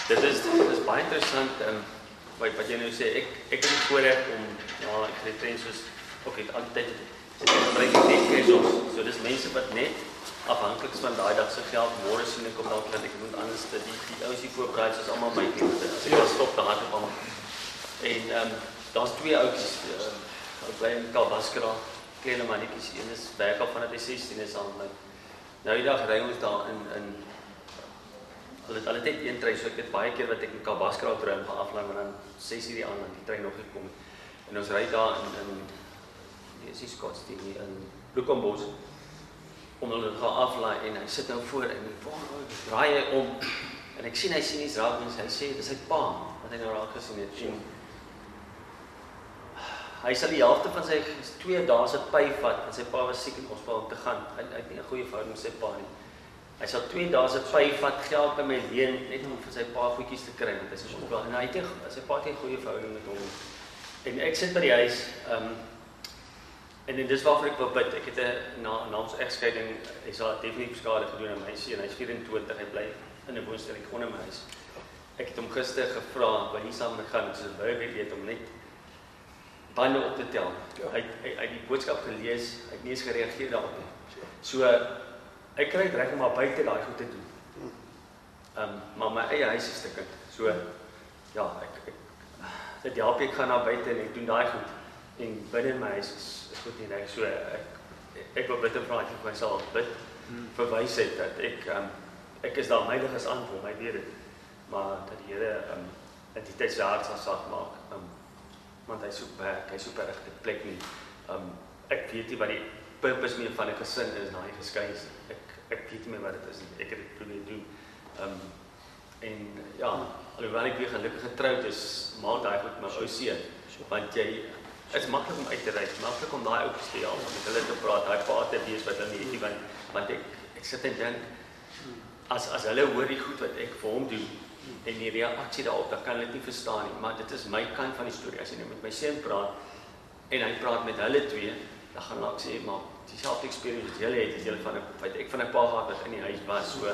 Dit is dit is baie interessant um, wat wat jy nou sê. Ek ek het voorreg om ja, ek het trends soos ook het altyd gebruik net kesos. So dis mense wat net afhanklik is van daai dag se geld môre sien ek kom dalk dat ek moet anders die die ouens hier voorberei is almal my kliënte. As ek ja. stop dan het ek almal. En ehm um, daar's twee oudjies uh, bly in Kalbaskra kleine mannetjies een is werk al vanaf hy 16 is al met nou die dag ry ons daar in in hulle het al net een trein so ek het baie keer wat ek in Kalbaskra trein gaan aflaai maar dan 6 uur die aand dan die trein nog gekom en ons ry daar in in nee is Scottsdale nie in Bloekombos om hulle gaan aflaai en hy sit nou voor en waar draai hy om? En ek sien hy sien iets raak en hy sê dis sy pa wat hy nou raak gesien het. En hy sal die helfte van sy 2 dae se pay vat en sy pa was siek en ons wou om te gaan. Hy het nie 'n goeie verhouding met sy pa nie. Hy sal 2 dae se pay vat geld by my leen net om vir sy pa goedjies te kry want hy sê so en hy het nie sy pa het nie 'n goeie verhouding met hom. En ek sit by die huis ehm um, en dis waarvoor ek wil bid. Ek het 'n na na ons egskeiding hy sal definitief skade gedoen aan my seun. Hy's 24, hy bly in 'n woonstelling onder my huis. Ek het hom gister gevra wat hy saam met gaan, dis 'n baie weet om net bande op te tel. Ja. Hy hy die boodskap gelees, hy het nie eens gereageer daarop nie. So ek kry dit reg om maar buite daai goed te doen. Ehm um, maar my eie huis is stukkend. So ja, ek ek dit help ek gaan na buite en ek doen daai goed en binne my huis is, is goed nie reg. So ek ek wil bitter vra dat vir myself bid hmm. verwys het dat ek ehm um, ek is daar heilig as antwoord, my weet dit. Maar dat die Here ehm um, tyd se hart sal sag maak. Ehm um, want hy soek werk, hy soek 'n regte plek nie. Um ek weet nie wat die purpose meer van 'n gesin is na hy geskei is. Ek ek weet nie meer wat dit is nie. Ek het dit probeer doen. Um en ja, alhoewel ek weer gelukkig getroud is, maak daai goed my ou seun. Want jy is maklik om uit te ry, maklik om daai ou te steel, om met hulle te praat, daai pa te wees wat hulle nie want want ek ek sit en dink as as hulle hoor die goed wat ek vir hom doen en die reaksie daarop, dan kan hulle dit nie verstaan nie, maar dit is my kant van die storie. As jy nou met my seun praat en hy praat met hulle twee, dan gaan ek sê maar dieselfde experience wat julle het, is julle van 'n feit ek van 'n pa gehad wat in die huis was, so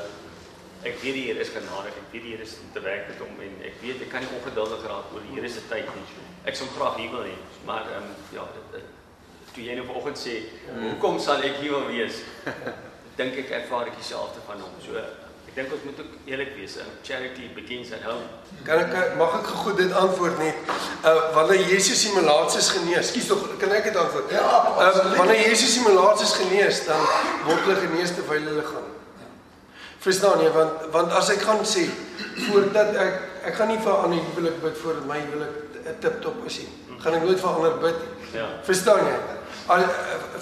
ek weet die Here is genadig, ek weet die Here is om te werk met hom en ek weet ek kan nie ongeduldig raak oor die Here se tyd nie. Ek sou graag hier wil hê, maar ehm um, ja, dit, dit toe jy nou vanoggend sê, hoekom sal ek hier wil wees? [LAUGHS] Dink ek ervaar ek dieselfde van hom. So dink ons moet ook eerlik wees. Charity begins at home.
Kan ek mag ek gou dit antwoord net? Uh wanneer Jesus die malaatses genees, skuis tog, kan ek dit antwoord?
Ja,
uh, wanneer Jesus die malaatses genees, dan word hulle genees terwyl hulle gaan. Verstaan jy? Want want as ek gaan sê voordat ek ek gaan nie vir ander huwelik bid voordat my huwelik 'n tip top is nie. Gaan ek nooit vir ander bid nie.
Ja.
Verstaan jy? Al uh,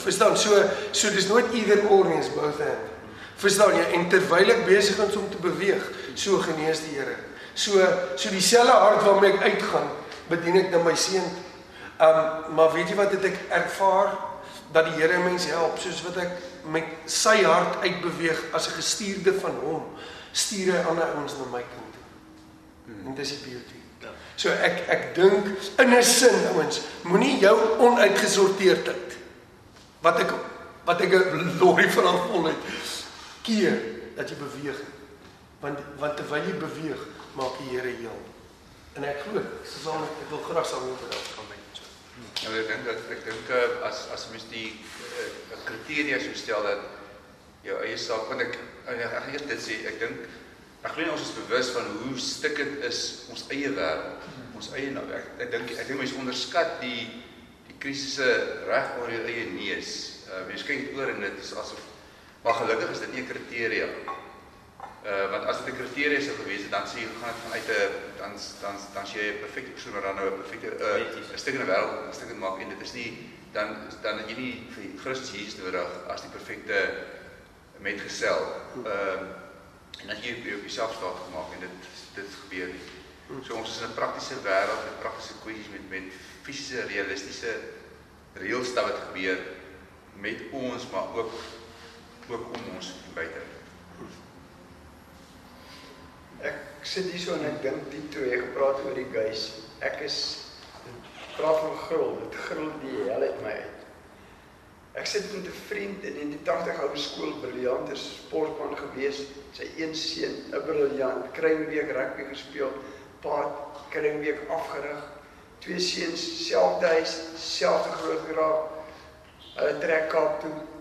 verstaan so so dis nooit either or nie, is both and. Verstaan jy? En terwyl ek besig is om te beweeg, so genees die Here. So so dieselfde hart waarmee ek uitgaan, bedien ek dan my seun. Um maar weet jy wat het ek ervaar dat die Here mense help soos wat ek met sy hart uitbeweeg as 'n gestuurde van hom, stuur hy ander ouens na my kant toe. Hmm. En dis die beauty. Ja. So ek ek dink in 'n sin ouens, moenie jou onuitgesorteerdheid wat ek wat ek 'n lorry van vol het keer dat jy beweeg. Want want terwyl jy beweeg, maak die Here heel. En ek glo, saam ek wil graag saam met jou gaan met so.
Ja, ek dink dat ek dink eh, as as mens die uh, kriteria so stel dat jou eie saak want ek ek eers dit sê ek dink ek glo ons is bewus van hoe stikkend is ons eie wêreld ons eie nou ek, ek dink ek dink mense onderskat die die krisisse reg oor jou eie neus uh, mense kyk oor en dit is asof Maar gelukkig is dit nie 'n kriteria. Uh want as dit 'n kriteria sou gewees het, dan sê jy gaan dit vanuit 'n dan dan dan jy 'n perfekte persoon wat dan nou 'n perfekte uh 'n stuk in die wêreld, 'n stuk in maak en dit is nie dan dan het jy nie vir Christus Jesus nodig as die perfekte metgesel. Ehm uh, en dan jy op jouself staat gemaak en dit dit gebeur nie. So ons is in 'n praktiese wêreld met praktiese kwessies met met fisiese realistiese reëls wat gebeur met ons maar ook ook om ons buite.
Ek sit hier so en ek dink die jy gepraat oor die gees. Ek is praat van gril, dit gril die hel uit my uit. Ek sit met 'n vriend in die 80 ou skool, briljant is sportman gewees. Sy een seun, 'n briljant, kringweek rugby gespeel, pa kringweek afgerig. Twee seuns, selfde huis, selfde groot geraak. Hulle trek Kaap toe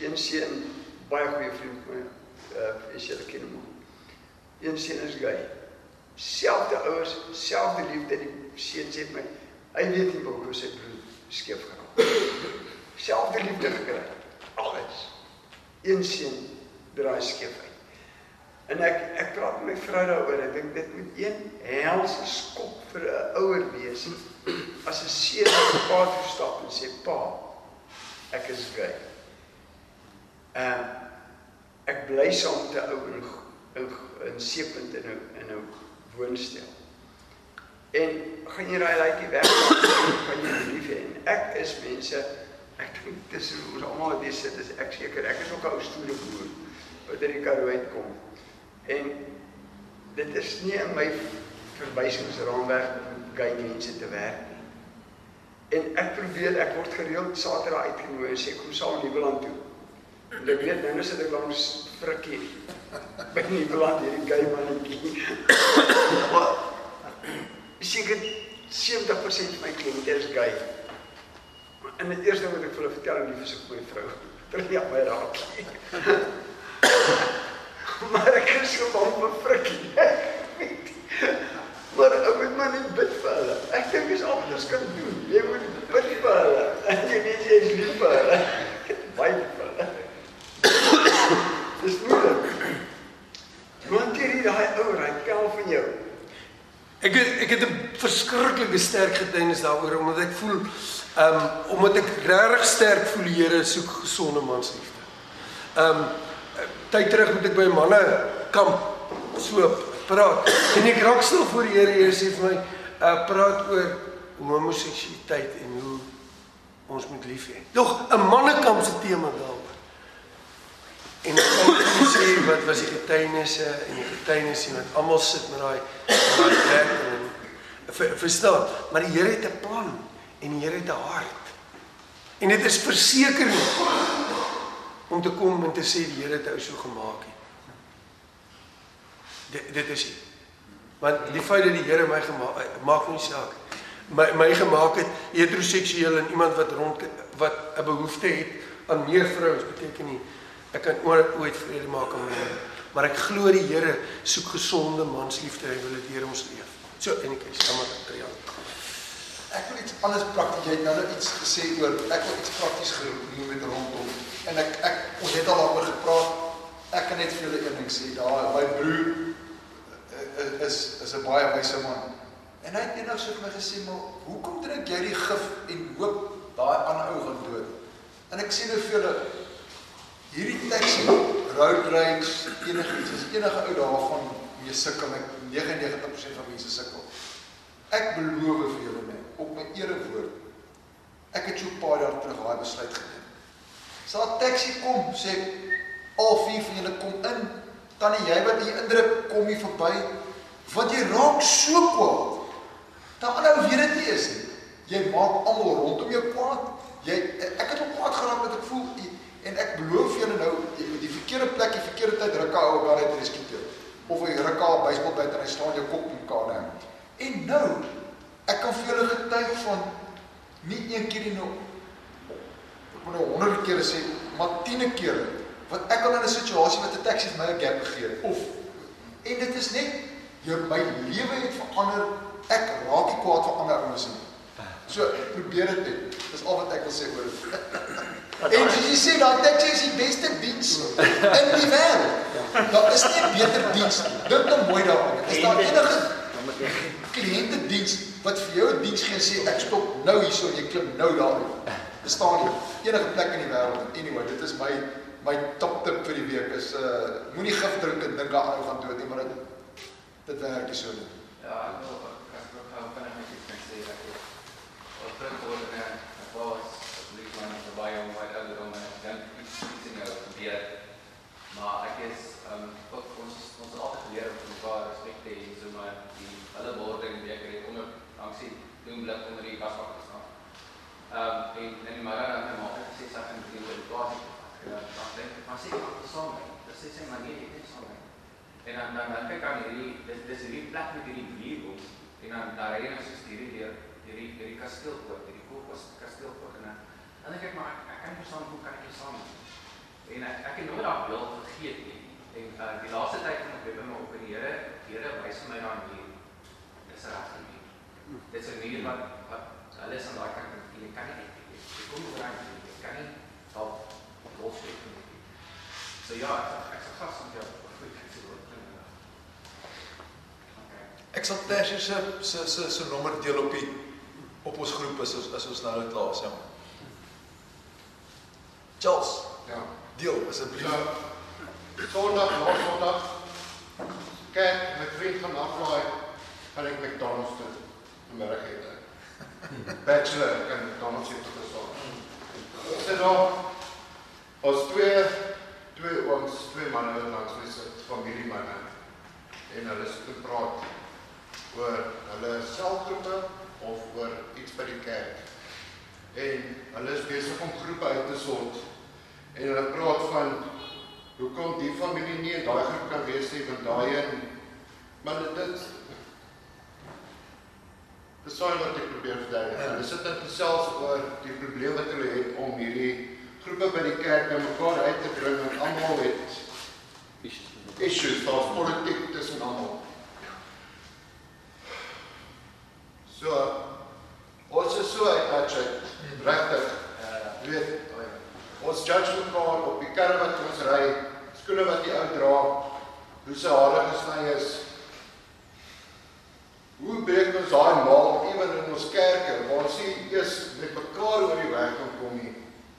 Een seun baie goeie vriend my uh is julle ken hom. Een seun is gay. Selfde ouers, selfde liefde die seun sê my hy weet nie hoe sy broer skeef geraak. Selfde liefde gekry. Alles. Een seun draai skeef uit. En ek ek praat met my vrou daaroor. Ek dink dit moet een helse skop vir 'n ouer wees as 'n seun op 'n pad stap en sê pa ek is gay. Ehm uh, ek bly saam met 'n ou in in in seepunt in 'n in 'n woonstel. En gaan jy raai laaitjie weg van jou lief hê. Ek is mense ek dink dis ons almal wat hier sit is ek seker ek is ook 'n ou stoere boer wat in die Karoo uitkom. En dit is nie in my verwysingsraamwerk om gay mense te werk nie. En ek probeer ek word gereeld Saterdag uitgenooi en sê kom saam Nieuweland toe. En ek weet nou sit ek langs frikkie. By nie beland hierdie gay mannetjie. Maar seker 70% van my kliënte is gay. En die eerste wat ek vir hulle vertel lief is ek my vrou. Terwyl jy my raak. maar ek is so bang vir frikkie. maar ek moet maar net bid vir hulle. Ek dink dis al wat ons kan doen. Jy moet bid vir hulle. En jy weet jy is lief vir hulle. Baie vir hulle. Dis moeilik. Want jy hier daai ou ry kel van jou.
Ek het, ek het 'n verskriklike sterk getuienis daaroor omdat ek voel ehm um, omdat ek regtig sterk voel die Here soek gesonde mansliefde. Ehm um, tyd terug moet ek by manne kamp so praat en ek raak stil voor die Here en sê vir my uh, praat oor homoseksualiteit en hoe ons moet lief hê. Nog 'n mannekamp se tema daar. En ek sê wat was die getuienisse en die getuienisse wat almal sit met daai werk ver, verstaan, maar die Here het 'n plan en die Here het 'n hart. En dit is verseker om te kom en te sê die Here het jou so gemaak het. Dit dit is nie. Want die feit dat die Here my gemaak maak nie saak. My my gemaak het heteroseksueel en iemand wat rond wat 'n behoefte het aan meer vrouens beteken nie Ek kan ooit ooit vrede maak met my maar ek glo die Here soek gesonde mansliefde en wil dit deur ons leef. So en ek is jammer dat jy
Ek wil iets anders prakties. Jy het nou net iets gesê oor ek wil iets prakties genoem met rondom. En ek ek ons het al daaroor gepraat. Ek kan net vir julle een ding sê. Daar my broer eh, is is 'n baie wyse man. En hy het eendag so vir my gesê, "Maar hoekom drink jy die gif en hoop daai ander ou gaan dood?" En ek sê nou vir julle hierdie taxi road rage enigiets as enige ou daarvan mee sukkel 99% van mense sukkel. Ek beloof vir julle net op my erewoord. Ek het so 'n paar jaar terug daai besluit geneem. Daar 'n taxi kom, sê ek al vier van julle kom in. Tannie, jy wat hier indruk, kom hier verby. Want jy raak so kwaad. Ander weet dit nie is nie. Jy maak almal rondom jou kwaad. Jy ek het op kwaad geraak dat ek voel en ek beloof julle nou met die verkeerde plek, die verkeerde tyd ruk ou daar uit reskuteur. Of hy ruk al baseball bat en hy staan jou kop in mekaar nou. En nou ek kan vir julle getuig van nie een keer nie nou ek moet nou honderde kere sê, maar tiene kere wat ek al in 'n situasie met 'n taxi vir my 'n gap gegee het of en dit is net jou my lewe het verander. Ek raak nie kwaad vir ander ouens nie. So probeer dit net. Dis al wat ek wil sê oor dit. [LAUGHS] En jy sê, daai taxi is die beste diens in die wêreld. Daar is nie 'n beter diens nie. Dink nou mooi daaroor. Is daar enige kliënte diens wat vir jou 'n diens gee sê ek stop nou hierso en jy klim nou daar uit. Bestaan nie enige plek in die wêreld anyway. Dit is my my top tip vir die week is uh moenie gif drink en dink aan ou gaan dood nie, maar dit dit werk nie so nie.
Ja, ek wil ek wil gou kan ek net iets sê ek wil wat terug word en ek was lief man te baie om wat ouer om en dan iets iets in jou gebeur. Maar ek is um, ook ons ons altyd geleer om mekaar respek te hê so maar die hulle word en ek het onder dankie doen blik onder die kasbak te staan. Ehm um, en en die môre dan maak ek sê sak in die situasie. Ja, dan dink ek maar sê het saam. Dit sê sy maar nee, ek het saam. En dan dan dan kyk aan hierdie dis dis hierdie plek met hierdie op en dan daar ry ons is hierdie deur hierdie hierdie kasteelpoort, hierdie koopos kasteelpoort en dan ek kyk maar ek, ek kan verstaan hoe kan ek hier saam. En ek ek het nooit daardie beeld vergeet nie. En uh, die laaste tyd van ek by my op die Here, die Here wys my dan hier. Dis reg vir my. Dis 'n muur wat wat hulle is aan daai kant en jy kan nie jy kom reg nie. Jy kan nie help los weet nie. So ja, ek sê vas om jou
Ek sal Tersie se se se se nommer deel op die op ons groep as ons as ons nou dit laat sê. Charles,
Ja.
deel asseblief.
So, Sondag, na Sondag. Kyk, my vriend gaan aflaai. Gaan ek McDonald's toe. Middag ete. Bachelor kan McDonald's toe gestaan. Ons sit daar. Ons twee twee ons twee manne langs my sit, familiemanne. En hulle sit te praat oor hulle selfgroepe of oor iets by die kerk. En hulle is besig om groepe uit te sort. En hulle praat van hoekom die familie nie in daai groep kan wees nie, want daai een maar dit dit Dis sou wat ek probeer verduidelik. Ja. Hulle sit net gesels oor die probleem wat hulle het om hierdie groepe by die kerk bymekaar uit te bring en almal het issues, daar's politiek tussen almal. So ons is so uit touch uit regtig. Jy weet, ons judge mekaar op die karre wat ons ry, skoene wat die ou dra, hoe sy hare gesny is. Hoe breek ons daai maal ewen in ons kerke waar ons nie eers met mekaar oor die weg kan kom nie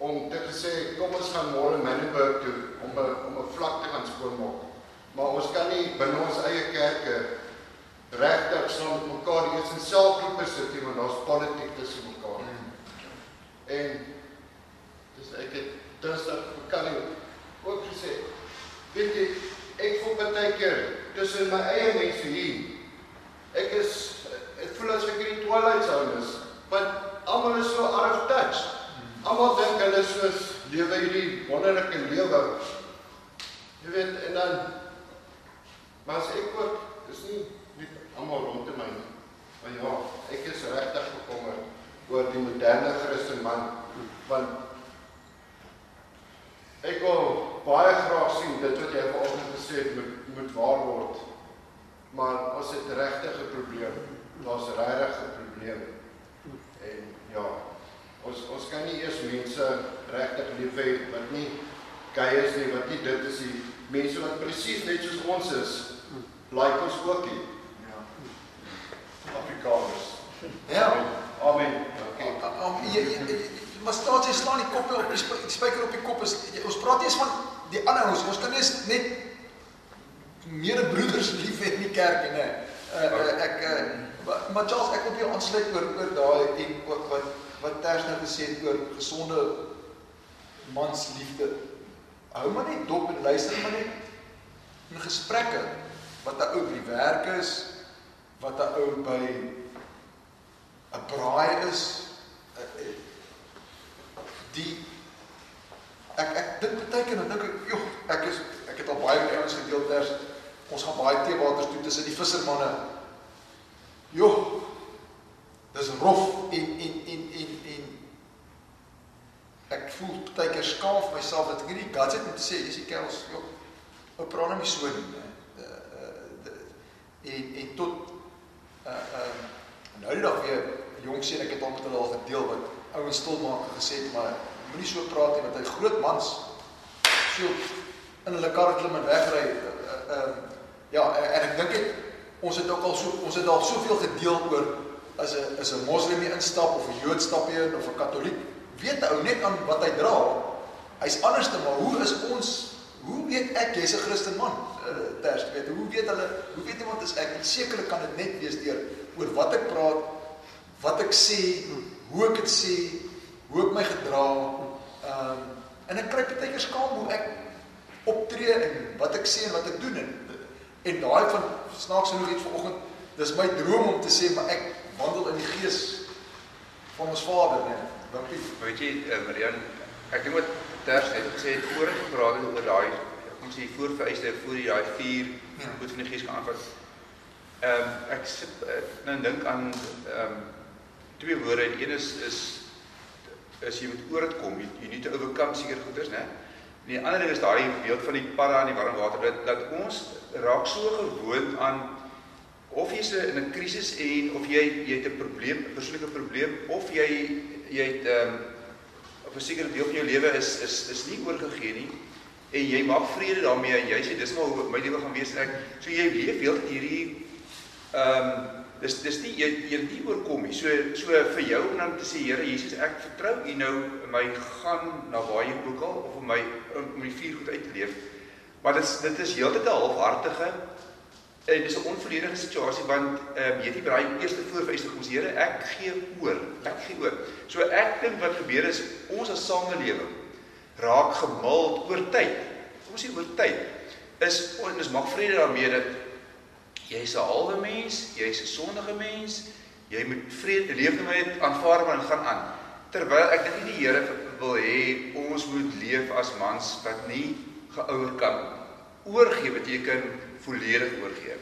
om te gesê kom ons gaan môre Manenberg toe om 'n om 'n vlak te gaan skoonmaak. Maar ons kan nie binne ons eie kerke regtig saam met mekaar eers in selfgroepe sit nie want daar's politiek tussen mekaar. En dis ek het Dinsdag vakansie ook gesê. Weet jy, ek voel baie keer tussen my eie mense hier. Ek is ek voel as ek in die twilight zone is, want almal is so out of touch. Almal dink hulle is soos lewe hierdie wonderlike lewe. Jy weet, en dan maar as ek ook dis nie net almal rondom my nie. Maar ja, ek is regtig bekommerd oor die moderne Christen man want ek wil baie graag sien dit wat jy vanoggend gesê het moet moet waar word. Maar as dit regtig 'n probleem, daar's regtig 'n probleem. En ja, ons ons kan nie eers mense regtig lief hê wat nie gay is nie, wat nie dit is nie. Mense wat presies net soos ons is, like ons ook nie. Ja. Afrikaners.
Ja.
Amen. Okay.
Om jy maar staat jy slaan die kop op die spyker op die kop is ons praat nie eens van die ander ons ons kan nie net medebroeders lief hê in die kerk nie. Uh, uh, ek uh, maar Charles ek wil jou aansluit oor oor daai en ook wat wat Ters nou gesê het oor gesonde mansliefde. Hou maar net dop en luister maar net in gesprekke wat 'n ou by die werk is, wat 'n ou by 'n braai is, die ek ek dink baie keer dan dink ek, joh, ek is ek het al baie met ouens gedeel ters ons gaan baie teewaters toe tussen die vissermanne. Joh. Dis rof en en en en ek voel baie keer skaam vir myself dat ek hierdie het om te sê dis die kerels, joh. Ou praat nou nie so nie, né? En en tot uh uh nou dag weer jong seun ek het hom met hulle al gedeel wat ouens stil maak en gesê het maar moenie so praat nie want hy groot mans so in hulle kar klim en wegry. Ehm uh, uh, ja, en ek dink dit ons het ook al so ons het al soveel gedeel oor as 'n is 'n moslim instap of 'n jood stap hier of 'n katoliek. Weet ou net aan wat hy dra. Hy's anderste, maar hoe is ons hoe weet ek jy's 'n Christen man? Uh, ters weet hoe weet hulle hoe weet iemand is ek? Sekerlik kan dit net wees deur oor wat ek praat, wat ek sê, hoe ek dit sê, hoe ek my gedra. Ehm um, en ek kry baie keer skaam hoe ek optree en wat ek sê en wat ek doen en en daai van snaaks genoeg iets vanoggend dis my droom om te sê maar ek wandel in die gees van ons Vader net dankie.
Weet jy uh, Marian ek dink wat ters het gesê het voor gepraat het oor daai kom sê voorvereiste voor die daai vier ja. goed van die gees kan aanvat. Ehm um, ek sit uh, nou dink aan ehm um, twee woorde. Een is is is jy moet oor dit kom jy, jy nie te overkom seker goeders né? Die ander ding is daai beeld van die padda in die warm water dat dat ons raak so gewoond aan of jy se in 'n krisis en of jy jy het 'n probleem, 'n persoonlike probleem of jy jy het ehm um, of 'n sekere deel van jou lewe is is is nie oorgegee nie en jy maak vrede daarmee en jy sê dis maar hoe my lewe gaan wees ek so jy leef heel hierdie ehm um, dis dis nie jy jy nie oorkom nie. So so vir jou om dan te sê Here Jesus, ek vertrou U nou my gaan na waar jy ook al of om my om die vuur goed uit te leef. Maar dit dit is heeltyd 'n halfhartige en dis 'n onvolledige situasie want ehm um, hierdie braai eerste voorvereiste kom Here, ek gee oor. Ek gee oor. So ek dink wat gebeur is ons as samelewing raak gemild oor tyd. Kom ons sê oor tyd is ons maak vrede daarmee dat Jy's 'n halwe mens, jy's 'n sondige mens. Jy moet vrede leef met aanvaar en gaan aan. Terwyl ek dink die Here wil hê ons moet leef as mans wat nie geouer kan oorgee beteken volledig oorgee.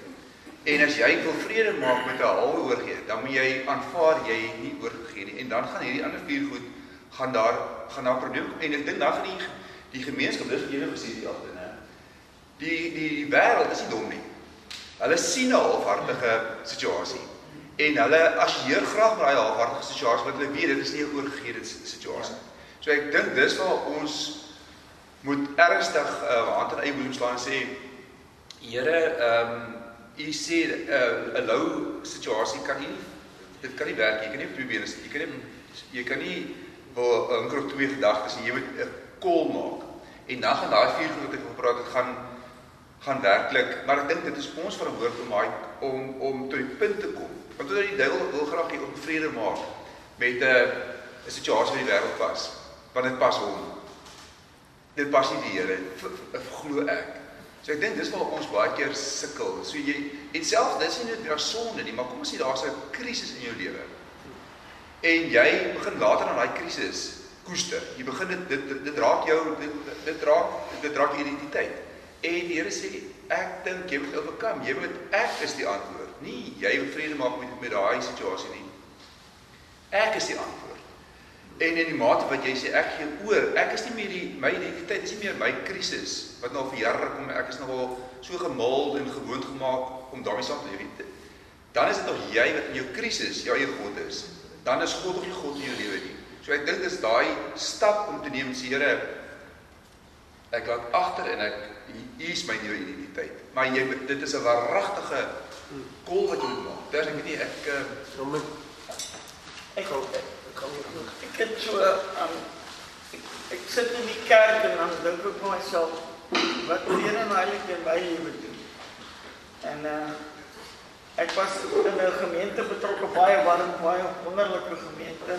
En as jy wil vrede maak met 'n halwe oorgee, dan moet jy aanvaar jy het nie oorgegee nie en dan gaan hierdie ander vier goed gaan daar gaan daar probleem en ek dink dan gaan die die gemeenskap dis wat jy nou gesê die altyd, né? Die die die wêreld is nie dom nie. Hulle sien 'n halfhartige situasie en hulle assosieer graag met daai halfhartige situasie want hulle weet dit is nie 'n oorgegeede situasie. So ek dink dis waar ons moet ernstig uh, hand in eie boesem slaan en sê Here, ehm um, u sê uh, 'n uh, lou situasie kan nie dit kan nie werk. Jy kan nie probeer is jy kan nie jy kan nie wil 'n uh, twee gedagtes jy moet 'n kol maak. En dan gaan daai vier goed wat ek wil praat het gaan gaan werklik, maar ek dink dit is ons verantwoordelikheid om om tot die punt te kom. Want omdat die duiwel wil graag hier onvrede maak met 'n 'n situasie in die wêreld pas, want dit pas hom. Dit pas nie die Here, glo ek. So ek dink dis waar ons baie keer sukkel. So jy en selfs dis nie net 'n sonde nie, maar kom ons sê daar's 'n krisis in jou lewe. En jy begin later aan daai krisis koester. Jy begin dit dit dit raak jou dit dit raak dit raak identiteit. En die Here sê ek dink jy moet oorkom. Jy moet ek is die antwoord. Nie jy moet vrede maak met met daai situasie nie. Ek is die antwoord. En in die mate wat jy sê ek gee oor, ek is nie meer die my identiteit is nie meer my krisis wat nou vir jare kom ek is nogal so gemuld en gewoond gemaak om daarmee saam te leef. Dan is dit nog jy wat in jou krisis jou eie God is. Dan is God nog nie God in jou lewe nie. So ek dink dis daai stap om te neem sê Here ek laat agter en ek hier is my nuwe identiteit. Maar jy dit is 'n waaragtige kol wat jy moet maak. Dis ek weet nie ek uh,
ek kom ek het so um, ek, ek sit in die kerk en dan dink ek vir myself wat leer en heilig in my lewe doen. En uh ek was in 'n gemeente betrokke baie warm baie wonderlike gemeente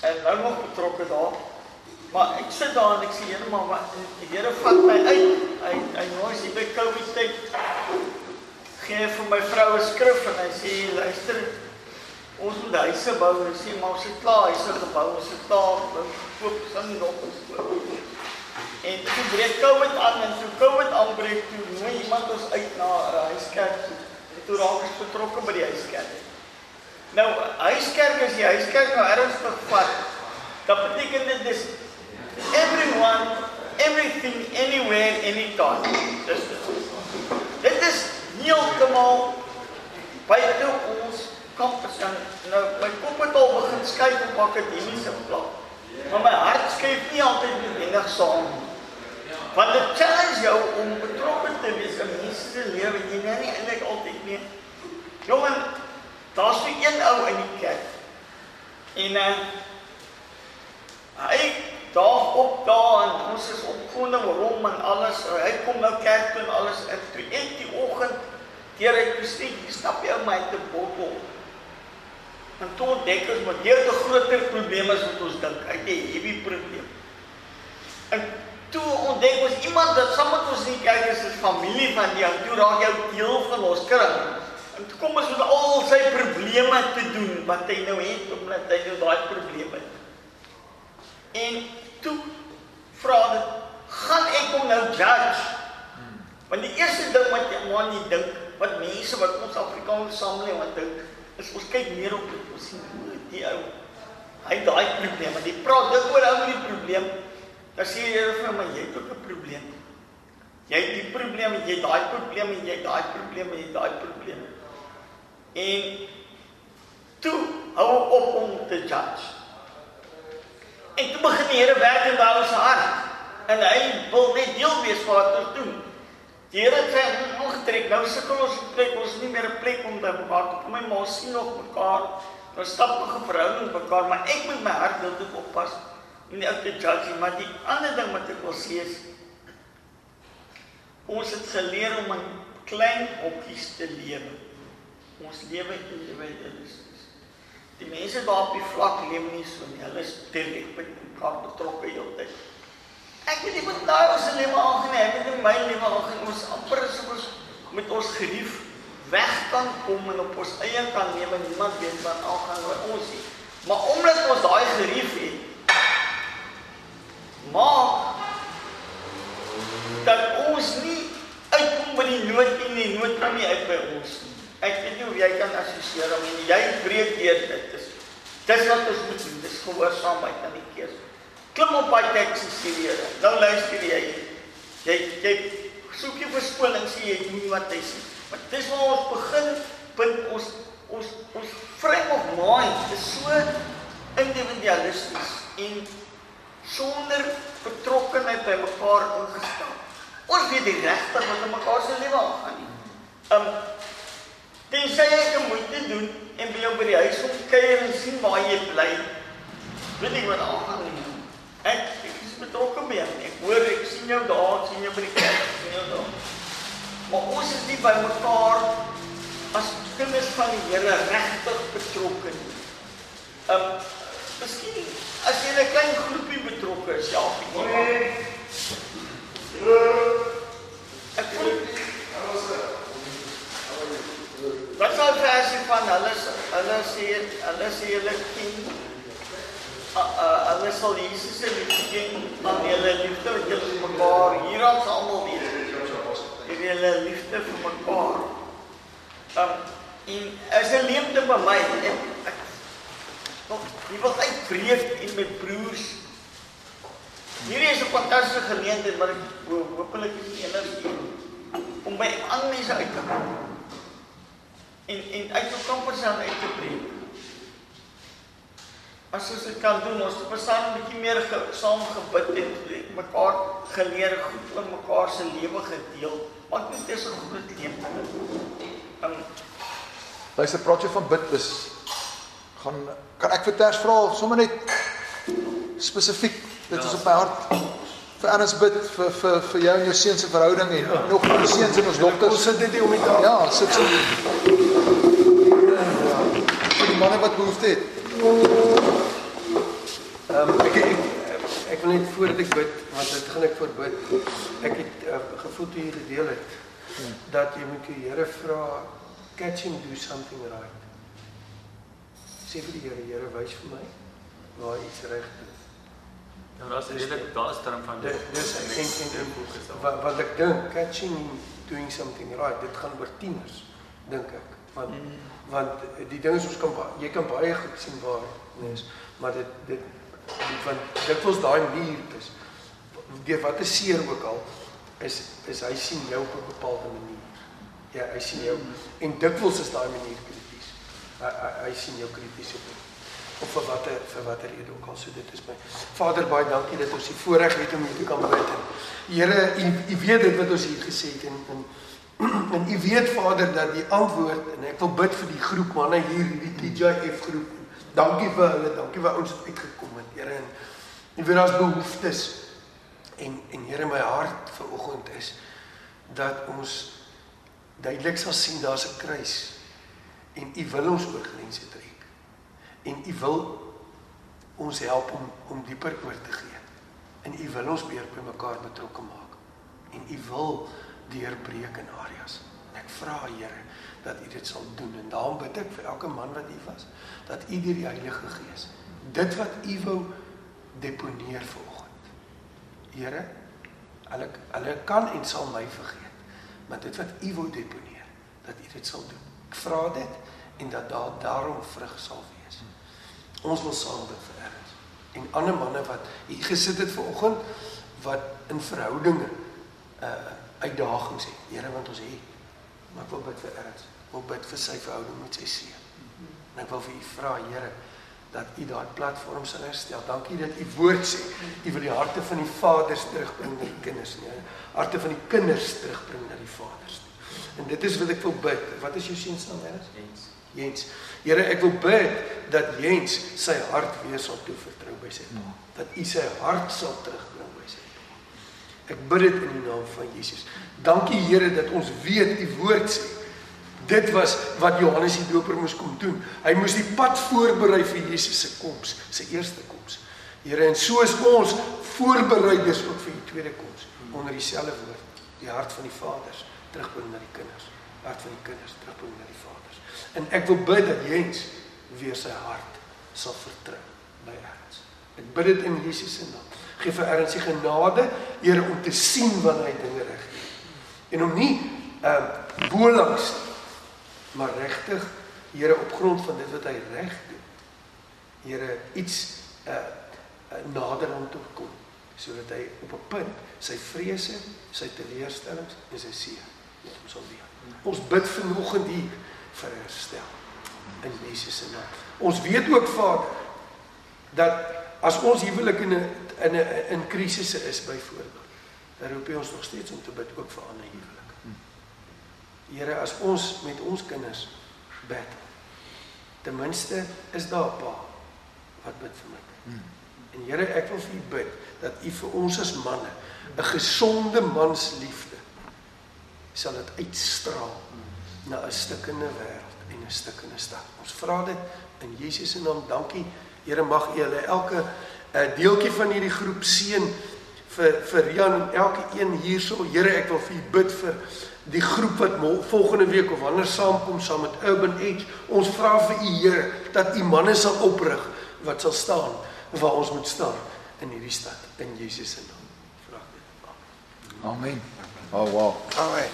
en nou nog betrokke daar. Maar ek sit daar en ek sê Here maar wat die Here vat my uit. Hy hy nooi sy by Covid tyd. Gee vir my vrou 'n skrif en hy sê luister ons moet huise bou en sê maar ons het klaar huise gebou, ons het klaar koop sin nog ons koop. En toe breek Covid aan en toe Covid aanbreek toe nooi iemand ons uit na 'n huiskerk toe. En toe raak ons betrokke by die huiskerk. Nou, huiskerk as jy huiskerk nou ernstig vat, dan beteken dit dis everyone, everything, anywhere, anytime. Dis dit is heeltemal buite ons kampus en nou my kop het al begin skuif op akademiese vlak. Maar my hart skuif nie altyd noodwendig saam nie. Want dit challenge jou om betrokke te wees in mense se lewe. Jy nou nie eintlik altyd nie. Jongen, daar's so een ou in die kerk. En uh hy daag op daar en ons is opgewonde hom en alles. Hy kom nou kerk toe en alles en toe een die oggend deur hy presies, jy stap jy ou my te bottel. En toe dink ons maar deur die groter probleme is wat ons dink. Hy het 'n heavy probleem. En toe ontdek ons iemand wat saam met ons in die kerk is, is familie van jou. Toe raak jou deel van ons kring. En toe kom ons met al sy probleme te doen wat hy nou het omdat hy nou daai probleme het. En toe vra dit, gaan ek hom nou judge? Want die eerste ding wat jy maar nie dink, wat mense wat ons Afrikaanse samelewing wat dink, is ons kyk meer op dit, ons sien die ou. Hy daai probleem, maar die praat dit oor ou met die probleem. Dan sê jy vir my, jy het ook 'n probleem. Jy het die probleem, jy het daai probleem en jy het daai probleem en jy het daai probleem. En toe hou op om te judge. En toe begin die Here werk in daai se hart. En hy wil net deel wees van wat ons doen. Die Here sê ongetrek, nou sukkel ons plek, ons nie meer 'n plek om te mekaar te kom maar ons sien nog mekaar. Ons stap nog 'n verhouding mekaar, maar ek moet my hart heeltyd oppas nie te judge nie, maar die ander ding wat ek wil sê is ons het geleer om in klein hokkies te lewe. Ons lewe individualisties. Die mense daar op die vlak leef nie so nie. Hulle is direk met mekaar betrokke heeltyd. Ek weet nie wat nou ons lewe aangeneem, ek het in my lewe aangeneem ons amper is ons met ons gerief weg kan kom en op ons eie kan lewe niemand weet wat aangaan met ons nie. Maar omdat ons daai gerief het, maak dat ons nie uitkom by die nood en die nood kom nie uit by ons nie. Ek weet nie hoe jy kan assosieer om en jy breek deur dit. Dis dis wat ons moet doen. Dis gehoorsaamheid aan die keus. Klim op by taxi serieus. Nou luister jy. Jy jy soek jy verskoning sê jy doen wat hy sê. Maar dis waar ons begin punt ons ons ons frame of mind is so individualisties en sonder betrokkenheid by mekaar ingestel. Ons weet die regte wat in mekaar se lewe aangaan nie. Um Tensy ek moeite doen en by jou by die huis kom kuier en sien waar jy bly. Weet ek wat aangaan nie. Ek ek is betrokke by jou. Ek hoor ek sien jou daar, sien jou by die kerk, sien jou daar. Maar ons is nie by mekaar as kinders van die Here regtig betrokke nie. Um Miskien as jy 'n klein groepie betrokke is, ja. Ek voel Wat sou versie van hulle hulle sê hulle sê hulle ken hulle sal Jesus se liefde aan hulle liefde wat hulle vir mekaar hier ons almal weet. Hierdie hulle liefde vir mekaar. Um en as 'n leemte by my ek, ek Nog, jy wil uitbreek en met broers. Hierdie is 'n fantastiese geleentheid maar ek hopelik is die enigste om by ander mense uit te kom. En en uit jou komfortzone uit te breek. As ons dit kan doen, ons het saam 'n bietjie meer ge, saam gebid en mekaar geleer goed oor mekaar se lewe gedeel. Want dit is 'n groot leemte. Um
Luister, praat jy van bid is gaan kan ek vir ters vra sommer net spesifiek dit is op my hart vir Ernst bid vir vir vir jou en jou seun se verhouding en ja. nog vir seuns en ons dogters.
Ons sit net hier om die tafel.
Ja, sit so. Ja. Vir die manne wat behoefte het.
Ehm um, ek, ek ek wil net voordat ek bid, want dit gaan ek voor bid. Ek het uh, gevoel toe jy dit deel het dat jy moet die Here vra catch him do something right. Sê vir die Here, Here wys vir my waar iets reg is.
Ja, daar's redelik daar's term van
dit. Dis en en, en wat wat ek dink catching doing something right, dit gaan oor tieners dink ek. Want mm. want die ding is ons kan jy kan baie goed sien waar nee, maar dit dit want dit was daai muur is deur wat 'n seer ook al is is hy sien jou op 'n bepaalde manier. Ja, hy sien jou en dikwels is daai manier krities. Hy, sien jou krities op of vir watter vir watter rede ook al so dit is my. Vader baie dankie dat ons die voorreg het om hier te kan bid. Here, u u weet dit wat ons hier gesê het en en [CLEARS THROAT] en u weet Vader dat die antwoord en ek wil bid vir die groep manne hier hierdie TJF groep. Dankie vir hulle, dankie vir ons uitgekom het, Here en en vir ons behoeftes en en Here my hart vir oggend is dat ons duidelik sal sien daar's 'n kruis en u wil ons oor grense trek. En u wil ons help om om dieper oor te gee. En u wil ons weer by mekaar betrokke maak. En u wil deurbreek in areas. Ek vra Here dat u dit sal doen en daarom bid ek vir elke man wat hier was dat u deur die Heilige Gees dit wat u wou deponeer vanoggend. Here, hulle hulle kan en sal my vergeet maar dit wat u wil deponeer dat u dit sal doen ek vra dit en dat daar daarom vrug sal wees ons wil saam bid vir Ernst en ander manne wat hier gesit het vanoggend wat in verhoudinge uh uitdagings het Here want ons het maar ek wil bid vir Ernst ek wil bid vir sy verhouding met sy seun en ek wil vir u vra Here dat u daai platform sal herstel. Dankie dat u woord sê. U wil die harte van die vaders terugbring na die kinders nie. Harte van die kinders terugbring na die vaders. En dit is wat ek wil bid. Wat is jou seun se naam, Jens?
Jens.
Jens. Here, ek wil bid dat Jens sy hart weer sal toevertrou by sy pa. Dat u sy hart sal terugbring by sy pa. Ek bid dit in die naam van Jesus. Dankie Here dat ons weet u woord sê Dit was wat Johannes die Doper moes kom doen. Hy moes die pad voorberei vir Jesus se koms, sy eerste koms. Here, en so is ons voorbereiders ook vir die tweede koms onder dieselfde woord, die hart van die vaders terugbring na die kinders, hart van die kinders terugbring na die vaders. En ek wil bid dat Jens weer sy hart sal vertrou by Ernst. Ek bid dit in Jesus se naam. Geef vir Ernst die genade, Here, om te sien wanneer hy dinge reg doen. En om nie uh, bolangs maar regtig Here op grond van dit wat hy reg doen. Here iets uh, nader aan toe kom sodat hy op 'n punt sy vrese, sy teleurstellings en sy seer hom sal deel. Ons bid vanoggend hier vir herstel in Jesus se naam. Ons weet ook Vader dat as ons huwelik in 'n in 'n in krisisse is byvoorbeeld, dan roep hy ons nog steeds om te bid ook vir ander huwelike. Here, as ons met ons kinders bid. Ten minste is daar 'n pa wat bid vir my. Hmm. En Here, ek wil vir U bid dat U vir ons as manne 'n gesonde mansliefde sal dit uitstraal na 'n stukkende wêreld en 'n stukkende stad. Ons vra dit in Jesus se naam. Dankie. Here, mag U hulle elke uh, deeltjie van hierdie groep seën vir vir Jan en elke een hierso. Here, ek wil vir U bid vir die groep wat volgende week of wanneer saamkom saam met Urban Edge. Ons vra vir u Here dat u manne sal oprig wat sal staan waar ons moet staan in hierdie stad in Jesus se naam. Vra dit.
Amen. Oh wow.
Amen.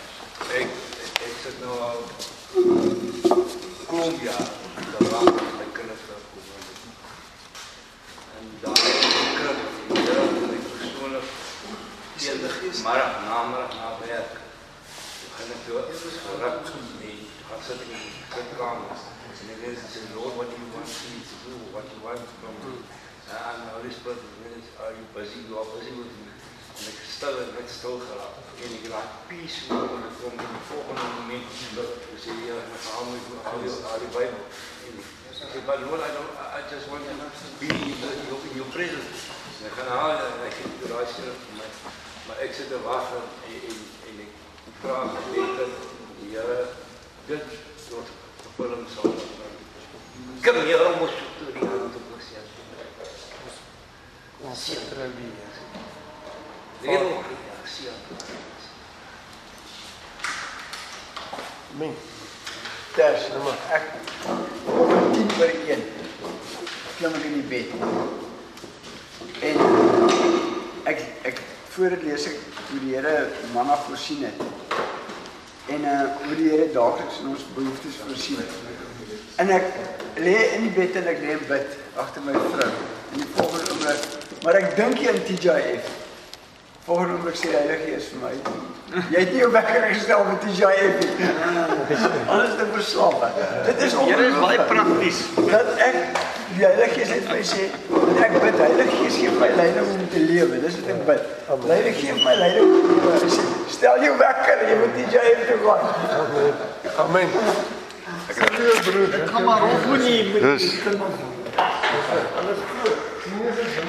Ek ek sit nou al klomp jaar daar waar my kinders gekom het.
daar gekry. Ja, ek persoonlik eendag maar namiddag na werk. Ek gaan net door geruk nee, gaan sit ek in die kitkamer. En ek is sê Lord what do you want me to do? What do you want from me? And the Holy Spirit is are you busy? You are busy with me. En ek stil en net stil geraak. En ek raak peace oor en ek kom in die volgende moment dat ek sê ja, ek haal my al die al die Bybel. En ek sê but Lord I don't I just want to be in your, in your presence. En ek gaan haal en ek het die raai skrif vir my. Maar ek sit te wag en en, en ek vra gebed dat die Here dit tot vervulling sal. Kom hier om ons te die hand te plaas. Ons sit er weer. Lero, ja, sien.
Men.
Ters, nou maar ek om 10 vir 1. Klim ek in die bed. En ek ek voor dit lees ek hoe die Here manna voorsien het. En uh hoe die Here daagliks in ons behoeftes voorsien. En ek lê in die bed en ek lê en bid agter my vrou. En die volgende oomblik, maar ek dink jy in TJF. Volgende oomblik sê die Heilige Gees vir my, jy het nie jou wekker gestel vir TJF nie. Alles te verslaap. Dit is
Here is baie
ongelooflik.
prakties.
Dat ek die Heilige Gees het vir my sê, en ek bid Heilige Gees gee my leiding om te lewe. Dis wat ek bid. Heilige gee my leiding om te lewe. Hy sê, stel jou wekker, jy moet TJF toe gaan.
Amen.
Ek kan nie broer.
Ek gaan maar rond moet nie.
Dis
Alles goed.